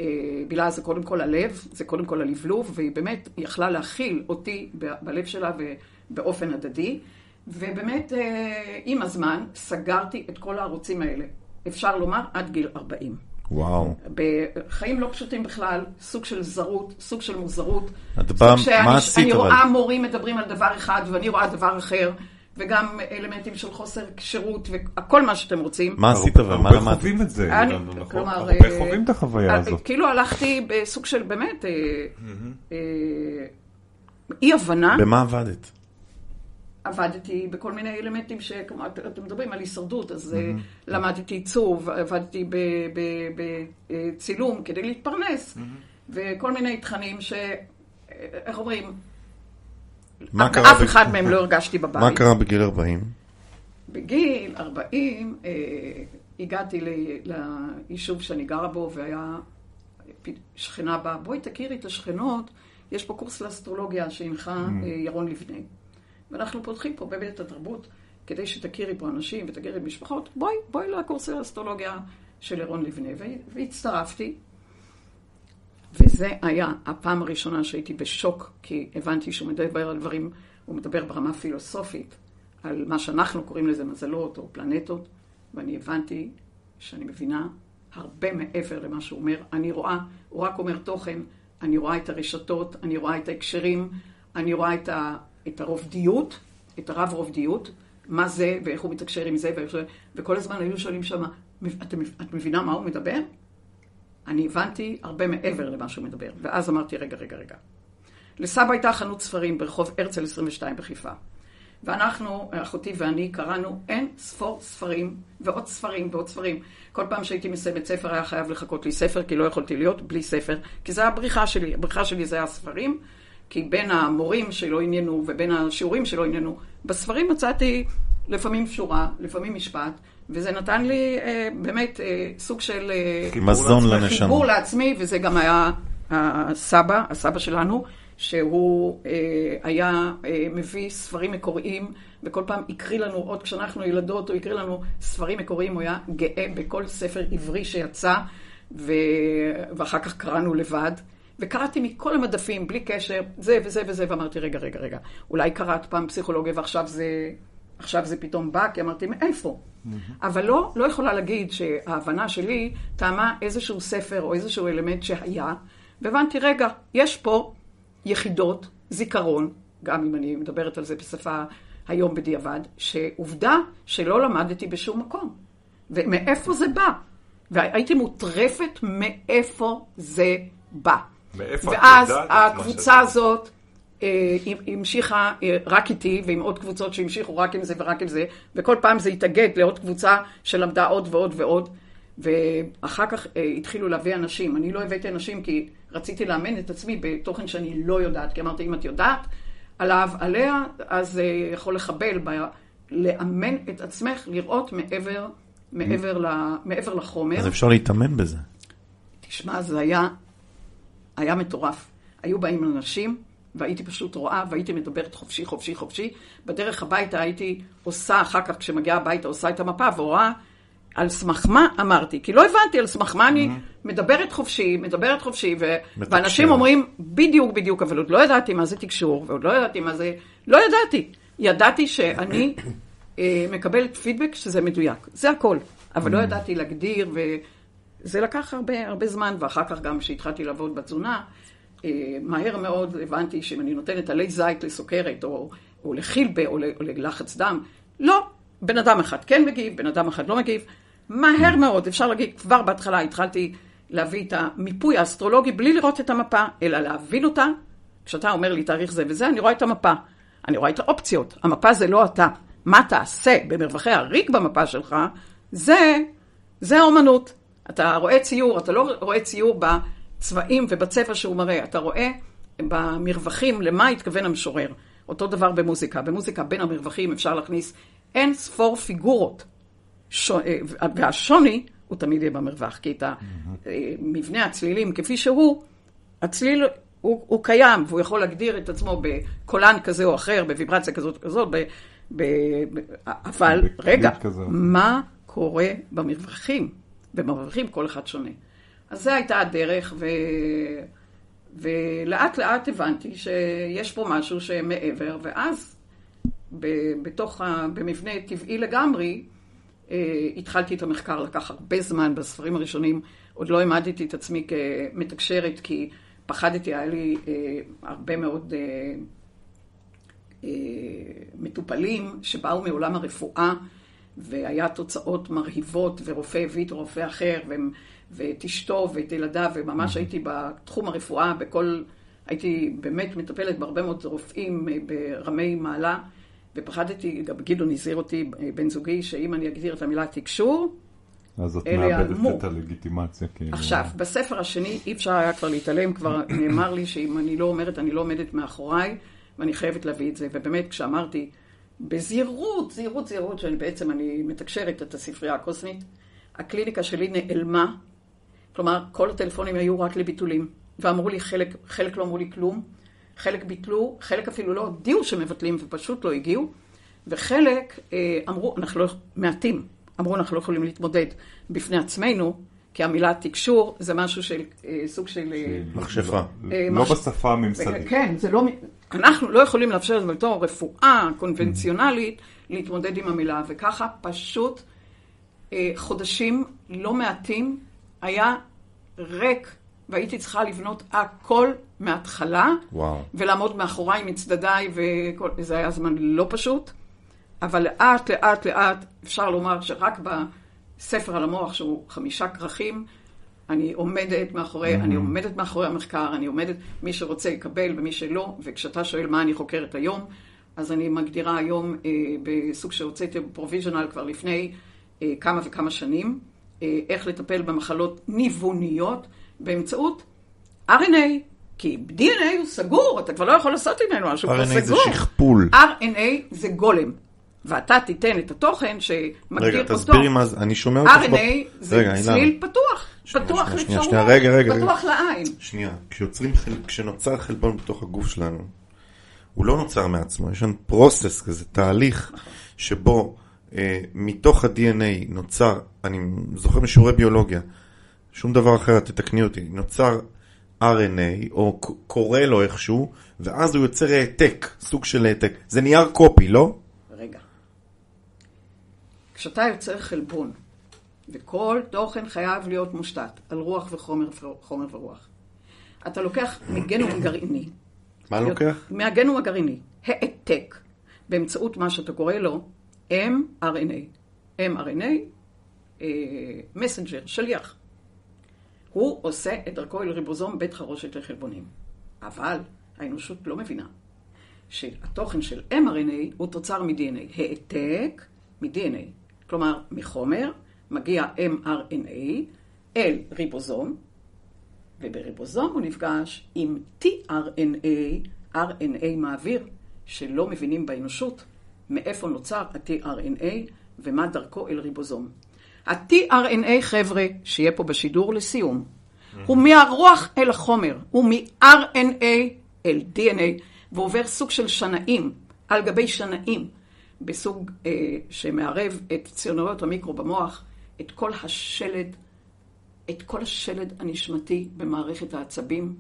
אה, בלהה זה קודם כל הלב, זה קודם כל הלבלוב, והיא באמת יכלה להכיל אותי בלב שלה ובאופן הדדי. ובאמת, אה, עם הזמן, סגרתי את כל הערוצים האלה. אפשר לומר, עד גיל 40. וואו. בחיים לא פשוטים בכלל, סוג של זרות, סוג של מוזרות. את באה, מה עשית אני אבל? רואה מורים מדברים על דבר אחד ואני רואה דבר אחר, וגם אלמנטים של חוסר כשירות וכל מה שאתם רוצים. מה עשית אבל? מה הרבה למדת? חווים את זה, אני- אילן, נכון? כלומר, הרבה אה, חווים את החוויה אה, הזאת. כאילו הלכתי בסוג של באמת אה, אה, אי הבנה. במה עבדת? עבדתי בכל מיני אלמנטים שכמו את- אתם מדברים על הישרדות, אז אה, למדתי עיצוב, עבדתי בצילום כדי להתפרנס, וכל מיני תכנים ש... אה, איך אומרים? אף ב- אחד מהם לא הרגשתי בבית. מה קרה בגיל 40? בגיל 40 אה, הגעתי ל- ליישוב שאני גרה בו, והיה שכנה באה, בואי תכירי את השכנות, יש פה קורס לאסטרולוגיה שהנחה אה, ירון לבנה. ואנחנו פותחים פה בבית התרבות, כדי שתכירי פה אנשים ותכירי משפחות, בואי, בואי לקורס לאסטרולוגיה של ירון לבנה. והצטרפתי, וזה היה הפעם הראשונה שהייתי בשוק, כי הבנתי שהוא מדבר על דברים, הוא מדבר ברמה פילוסופית, על מה שאנחנו קוראים לזה מזלות או פלנטות, ואני הבנתי שאני מבינה הרבה מעבר למה שהוא אומר. אני רואה, הוא רק אומר תוכן, אני רואה את הרשתות, אני רואה את ההקשרים, אני רואה את, ה, את הרובדיות, את הרב-רובדיות, מה זה ואיך הוא מתקשר עם זה, וכל הזמן היו שואלים שם, את, את מבינה מה הוא מדבר? אני הבנתי הרבה מעבר למה שהוא מדבר. ואז אמרתי, רגע, רגע, רגע. לסבא הייתה חנות ספרים ברחוב הרצל 22 בחיפה. ואנחנו, אחותי ואני, קראנו אין ספור ספרים, ועוד ספרים ועוד ספרים. כל פעם שהייתי מסיימת ספר היה חייב לחכות לי ספר, כי לא יכולתי להיות בלי ספר, כי זה הבריחה שלי. הבריחה שלי זה הספרים, כי בין המורים שלא עניינו ובין השיעורים שלא עניינו, בספרים מצאתי לפעמים שורה, לפעמים משפט, וזה נתן לי אה, באמת אה, סוג של... אה, מזון לעצמך. לנשמה. חיבור לעצמי, וזה גם היה הסבא, הסבא שלנו, שהוא אה, היה אה, מביא ספרים מקוריים, וכל פעם הקריא לנו, עוד כשאנחנו ילדות, הוא הקריא לנו ספרים מקוריים, הוא היה גאה בכל ספר עברי שיצא, ו... ואחר כך קראנו לבד. וקראתי מכל המדפים, בלי קשר, זה וזה וזה, ואמרתי, רגע, רגע, רגע, אולי קראת פעם פסיכולוגיה ועכשיו זה, עכשיו זה פתאום בא, כי אמרתי, מאיפה? אבל לא, לא יכולה להגיד שההבנה שלי טעמה איזשהו ספר או איזשהו אלמנט שהיה, והבנתי, רגע, יש פה יחידות זיכרון, גם אם אני מדברת על זה בשפה היום בדיעבד, שעובדה שלא למדתי בשום מקום. ומאיפה זה בא? והייתי מוטרפת מאיפה זה בא. מאיפה את ואז הקבוצה שאת- הזאת אה, המשיכה אה, רק איתי, ועם עוד קבוצות שהמשיכו רק עם זה ורק עם זה, וכל פעם זה התאגד לעוד קבוצה שלמדה עוד ועוד ועוד, ואחר כך אה, התחילו להביא אנשים. אני לא הבאתי אנשים כי רציתי לאמן את עצמי בתוכן שאני לא יודעת, כי אמרתי, אם את יודעת עליו, עליה, אז זה יכול לחבל ב... לאמן את עצמך, לראות מעבר, מעבר, ל, מעבר לחומר. אז אפשר להתאמן בזה. תשמע, זה היה, היה מטורף. היו באים אנשים, והייתי פשוט רואה, והייתי מדברת חופשי, חופשי, חופשי. בדרך הביתה הייתי עושה, אחר כך כשמגיעה הביתה, עושה את המפה, ורואה על סמך מה אמרתי. כי לא הבנתי על סמך מה אני מדברת חופשי, מדברת חופשי, ו... ואנשים אומרים, בדיוק, בדיוק, אבל עוד לא ידעתי מה זה תקשור, ועוד לא ידעתי מה זה... לא ידעתי. ידעתי שאני אה, מקבלת פידבק שזה מדויק. זה הכל. אבל לא ידעתי להגדיר, וזה לקח הרבה, הרבה זמן, ואחר כך גם כשהתחלתי לעבוד בתזונה, אה, מהר מאוד הבנתי שאם אני נותנת עלי זית לסוכרת, או, או לחילבה, או, או ללחץ דם, לא, בן אדם אחד כן מגיב, בן אדם אחד לא מגיב. מהר מאוד, אפשר להגיד, כבר בהתחלה התחלתי להביא את המיפוי האסטרולוגי בלי לראות את המפה, אלא להבין אותה. כשאתה אומר לי תאריך זה וזה, אני רואה את המפה. אני רואה את האופציות. המפה זה לא אתה. מה תעשה במרווחי הריק במפה שלך, זה, זה האומנות. אתה רואה ציור, אתה לא רואה ציור בצבעים ובצבע שהוא מראה, אתה רואה במרווחים למה התכוון המשורר. אותו דבר במוזיקה. במוזיקה בין המרווחים אפשר להכניס אין ספור פיגורות. ש... והשוני הוא תמיד יהיה במרווח, כי את מבנה הצלילים כפי שהוא, הצליל הוא, הוא קיים, והוא יכול להגדיר את עצמו בקולן כזה או אחר, בוויברציה כזאת או כזאת, ב, ב, ב, אבל רגע, כזה. מה קורה במרווחים? במרווחים כל אחד שונה. אז זו הייתה הדרך, ו... ולאט לאט הבנתי שיש פה משהו שמעבר, ואז ב- בתוך, ה... במבנה טבעי לגמרי, התחלתי את המחקר, לקח הרבה זמן בספרים הראשונים, עוד לא העמדתי את עצמי כמתקשרת, כי פחדתי, היה לי הרבה מאוד מטופלים שבאו מעולם הרפואה, והיה תוצאות מרהיבות, ורופא הביא את רופא אחר, ואת אשתו ואת ילדיו, וממש הייתי בתחום הרפואה, בכל, הייתי באמת מטפלת בהרבה מאוד רופאים ברמי מעלה, ופחדתי, גם גדעון הזהיר אותי, בן זוגי, שאם אני אגדיר את המילה תקשור, אז את מאבדת את הלגיטימציה. כאילו. עכשיו, בספר השני אי אפשר היה כבר להתעלם, כבר נאמר לי שאם אני לא אומרת, אני לא עומדת מאחוריי, ואני חייבת להביא את זה. ובאמת, כשאמרתי, בזהירות, זהירות, זהירות, שבעצם אני מתקשרת את הספרייה הקוסמית, הקליניקה שלי נעלמה, כלומר, כל הטלפונים היו רק לביטולים, ואמרו לי, חלק, חלק לא אמרו לי כלום, חלק ביטלו, חלק אפילו לא הודיעו שמבטלים ופשוט לא הגיעו, וחלק אה, אמרו, אנחנו לא, מעטים, אמרו, אנחנו לא יכולים להתמודד בפני עצמנו, כי המילה תקשור זה משהו של, אה, סוג של... אה, מכשפה. אה, לא בשפה הממסדית. כן, זה לא... אנחנו לא יכולים לאפשר את זה בתור רפואה קונבנציונלית להתמודד עם המילה, וככה פשוט חודשים לא מעטים היה ריק, והייתי צריכה לבנות הכל מההתחלה, וואו. ולעמוד מאחוריי מצדדיי, וזה היה זמן לא פשוט, אבל לאט, לאט, לאט, אפשר לומר שרק בספר על המוח, שהוא חמישה כרכים, אני עומדת מאחורי, mm-hmm. אני עומדת מאחורי המחקר, אני עומדת, מי שרוצה יקבל ומי שלא, וכשאתה שואל מה אני חוקרת היום, אז אני מגדירה היום אה, בסוג שהוצאתי provisional כבר לפני אה, כמה וכמה שנים, אה, איך לטפל במחלות ניווניות באמצעות RNA, כי DNA הוא סגור, אתה כבר לא יכול לעשות ממנו משהו, הוא סגור. RNA זה שכפול. RNA זה גולם. ואתה תיתן את התוכן שמגדיר אותו. רגע, תסבירי מה זה, אני שומע אותך. RNA זה צליל פתוח, פתוח לאפשרויות, פתוח. לעין. שנייה, כשיוצרים. כשנוצר חלבון בתוך הגוף שלנו, הוא לא נוצר מעצמו, יש לנו פרוסס כזה, תהליך שבו אה, מתוך ה-DNA נוצר, אני זוכר משיעורי ביולוגיה, שום דבר אחר, תתקני אותי, נוצר RNA, או קורא לו איכשהו, ואז הוא יוצר העתק, סוג של העתק. זה נייר קופי, לא? כשאתה יוצר חלבון, וכל תוכן חייב להיות מושתת על רוח וחומר חומר ורוח, אתה לוקח מגנום גרעיני. מה לוקח? מהגנום הגרעיני, העתק, באמצעות מה שאתה קורא לו mRNA. mRNA, מסנג'ר, שליח. הוא עושה את דרכו אל ריבוזום בית חרושת לחלבונים. אבל האנושות לא מבינה שהתוכן של mRNA הוא תוצר מ-DNA. העתק מ-DNA. כלומר, מחומר מגיע mRNA אל ריבוזום, ובריבוזום הוא נפגש עם tRNA, RNA מעביר, שלא מבינים באנושות מאיפה נוצר ה-tRNA ומה דרכו אל ריבוזום. ה-tRNA, חבר'ה, שיהיה פה בשידור לסיום, הוא מהרוח אל החומר, הוא מ-RNA אל DNA, ועובר סוג של שנאים, על גבי שנאים, בסוג אה, שמערב את ציוניות המיקרו במוח, את כל השלד, את כל השלד הנשמתי במערכת העצבים,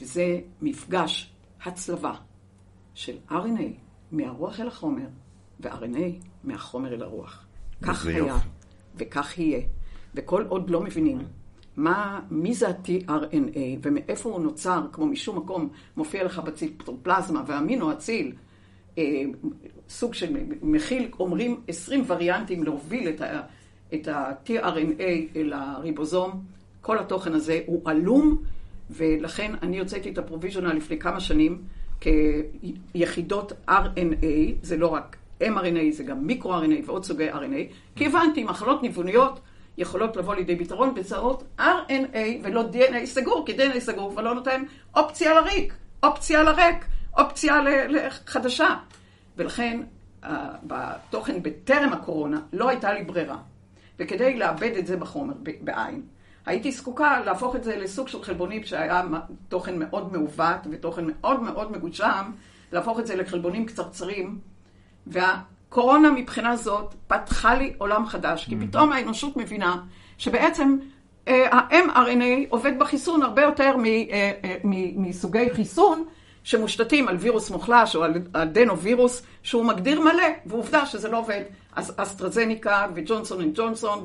וזה מפגש, הצלבה, של RNA מהרוח אל החומר, ו-RNA מהחומר אל הרוח. כך היה, יופי. וכך יהיה. וכל עוד לא מבינים מה, מי זה ה-tRNA ומאיפה הוא נוצר, כמו משום מקום מופיע לך בציפטופלזמה ואמינו אציל, אה, סוג של מכיל, אומרים 20 וריאנטים להוביל את, ה-tRNA אל הריבוזום, כל התוכן הזה הוא עלום, ולכן אני הוצאתי את הפרוביז'ונל לפני כמה שנים כיחידות RNA, זה לא רק mRNA, זה גם מיקרו-RNA ועוד סוגי RNA, כי הבנתי, מחלות ניווניות יכולות לבוא לידי פתרון באמצעות RNA ולא DNA סגור, כי DNA סגור כבר לא נותן אופציה לריק, אופציה לריק, אופציה חדשה. ולכן בתוכן בטרם הקורונה לא הייתה לי ברירה. וכדי לאבד את זה בחומר, בעין, הייתי זקוקה להפוך את זה לסוג של חלבונים שהיה תוכן מאוד מעוות ותוכן מאוד מאוד מגושם, להפוך את זה לחלבונים קצרצרים, והקורונה מבחינה זאת פתחה לי עולם חדש, כי mm-hmm. פתאום האנושות מבינה שבעצם אה, ה-mRNA עובד בחיסון הרבה יותר אה, אה, מסוגי חיסון שמושתתים על וירוס מוחלש או על אדנו-וירוס שהוא מגדיר מלא, ועובדה שזה לא עובד. אז אסטרזניקה וג'ונסון אנד ג'ונסון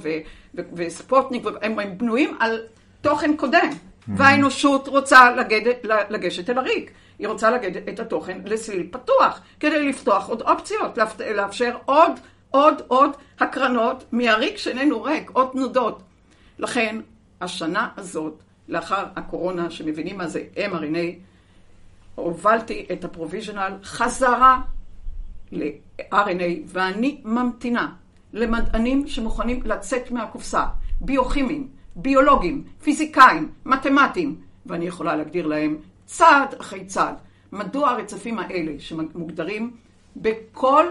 וספוטניק, הם, הם בנויים על תוכן קודם. והאנושות רוצה לגד, לגשת אל הריק. היא רוצה לגשת את התוכן לסליל פתוח, כדי לפתוח עוד אופציות, לאפשר עוד, עוד, עוד הקרנות מהריק שאיננו ריק, עוד תנודות. לכן, השנה הזאת, לאחר הקורונה, שמבינים מה זה mRNA, הובלתי את הפרוביז'נל חזרה ל-RNA, ואני ממתינה למדענים שמוכנים לצאת מהקופסה, ביוכימיים, ביולוגים, פיזיקאים, מתמטיים, ואני יכולה להגדיר להם צעד אחרי צעד, מדוע הרצפים האלה שמוגדרים בכל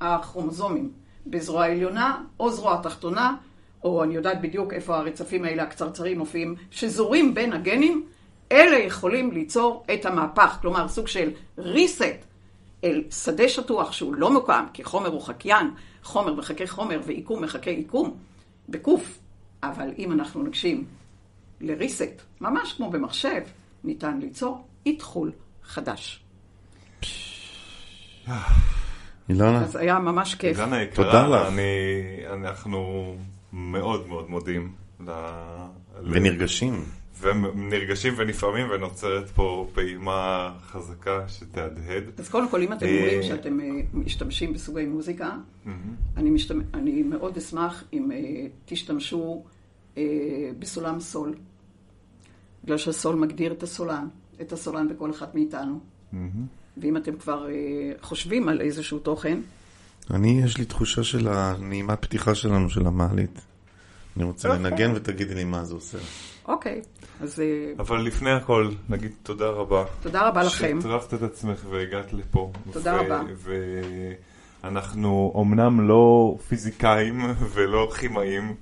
הכרומוזומים, בזרוע העליונה או זרוע התחתונה, או אני יודעת בדיוק איפה הרצפים האלה הקצרצרים מופיעים, שזורים בין הגנים, אלה יכולים ליצור את המהפך, כלומר סוג של reset אל שדה שטוח שהוא לא מוקם, כי חומר הוא חקיין, חומר מחכה חומר ועיקום מחכה עיקום, בקוף. אבל אם אנחנו נגשים לריסט, ממש כמו במחשב, ניתן ליצור איתחול חדש. אילנה. אז היה ממש כיף. אילנה תודה לך. יקרה, אני- אנחנו מאוד מאוד מודים. ל- ונרגשים. ונרגשים ונפעמים ונוצרת פה פעימה חזקה שתהדהד. אז קודם כל, אם אתם אה, אומרים שאתם אה, משתמשים בסוגי מוזיקה, אני, משתמ... אני מאוד אשמח אם אה, תשתמשו בסולם סול. בגלל שהסול מגדיר את הסולן, את הסולן בכל אחד מאיתנו. ואם אתם כבר חושבים על איזשהו תוכן, אני, יש לי תחושה של הנעימת פתיחה שלנו, של המעלית. אני רוצה יפה. לנגן ותגידי לי מה זה עושה. אוקיי, אז אה, אבל לפני הכל, נגיד תודה רבה. תודה רבה לכם. שהטרפת את עצמך והגעת לפה. תודה רבה. ואנחנו אומנם לא פיזיקאים ולא כימאים,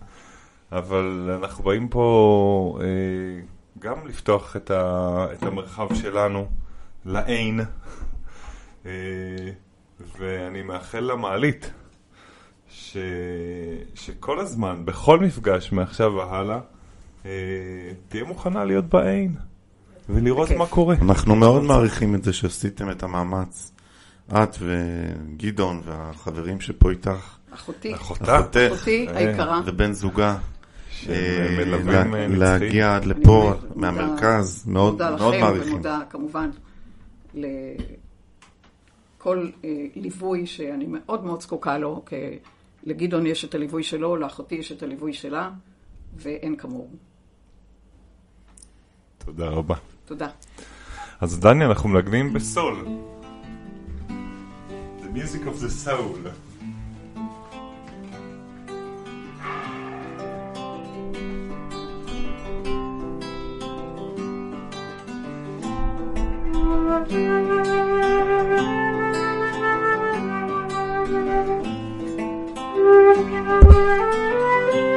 אבל אנחנו באים פה אה, גם לפתוח את, ה, את המרחב שלנו לעין, אה, ואני מאחל למעלית ש, שכל הזמן, בכל מפגש מעכשיו והלאה, אה, תהיה מוכנה להיות בעין ולראות. מה קורה. אנחנו מאוד מעריכים את זה שעשיתם את המאמץ. את וגדעון והחברים שפה איתך, אחותי, אחותך אחותי אה, היקרה, ובן זוגה, אה, אה. להגיע עד לפה מודה- מהמרכז, מאוד מודה מאוד לכם מעריכים. ומודה כמובן לכל אה, ליווי שאני מאוד מאוד זקוקה לו, כי לגדעון יש את הליווי שלו, לאחותי יש את הליווי שלה, ואין כמוהו. תודה רבה. תודה. אז דני, אנחנו מנגנים בסול. The music of the soul. Thank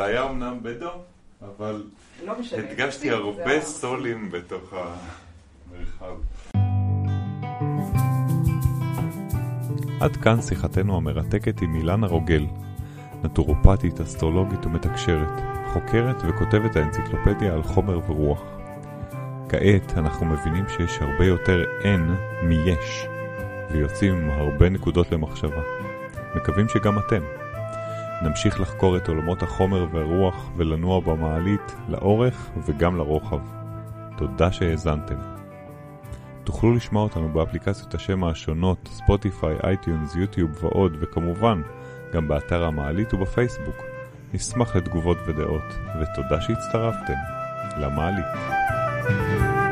זה היה אמנם בדו, אבל לא. הדגשתי זה הרבה סולים בתוך המרחב. עד כאן שיחתנו המרתקת עם אילנה רוגל, נטורופטית, אסטרולוגית ומתקשרת, חוקרת וכותבת האנציקלופדיה על חומר ורוח. כעת אנחנו מבינים שיש הרבה יותר אין מיש, ויוצאים עם הרבה נקודות למחשבה. מקווים שגם אתם. נמשיך לחקור את עולמות החומר והרוח ולנוע במעלית לאורך וגם לרוחב. תודה שהאזנתם. תוכלו לשמוע אותנו באפליקציות השמע השונות, ספוטיפיי, iTunes, יוטיוב ועוד, וכמובן, גם באתר המעלית ובפייסבוק. נשמח לתגובות ודעות, ותודה שהצטרפתם למעלית. thank you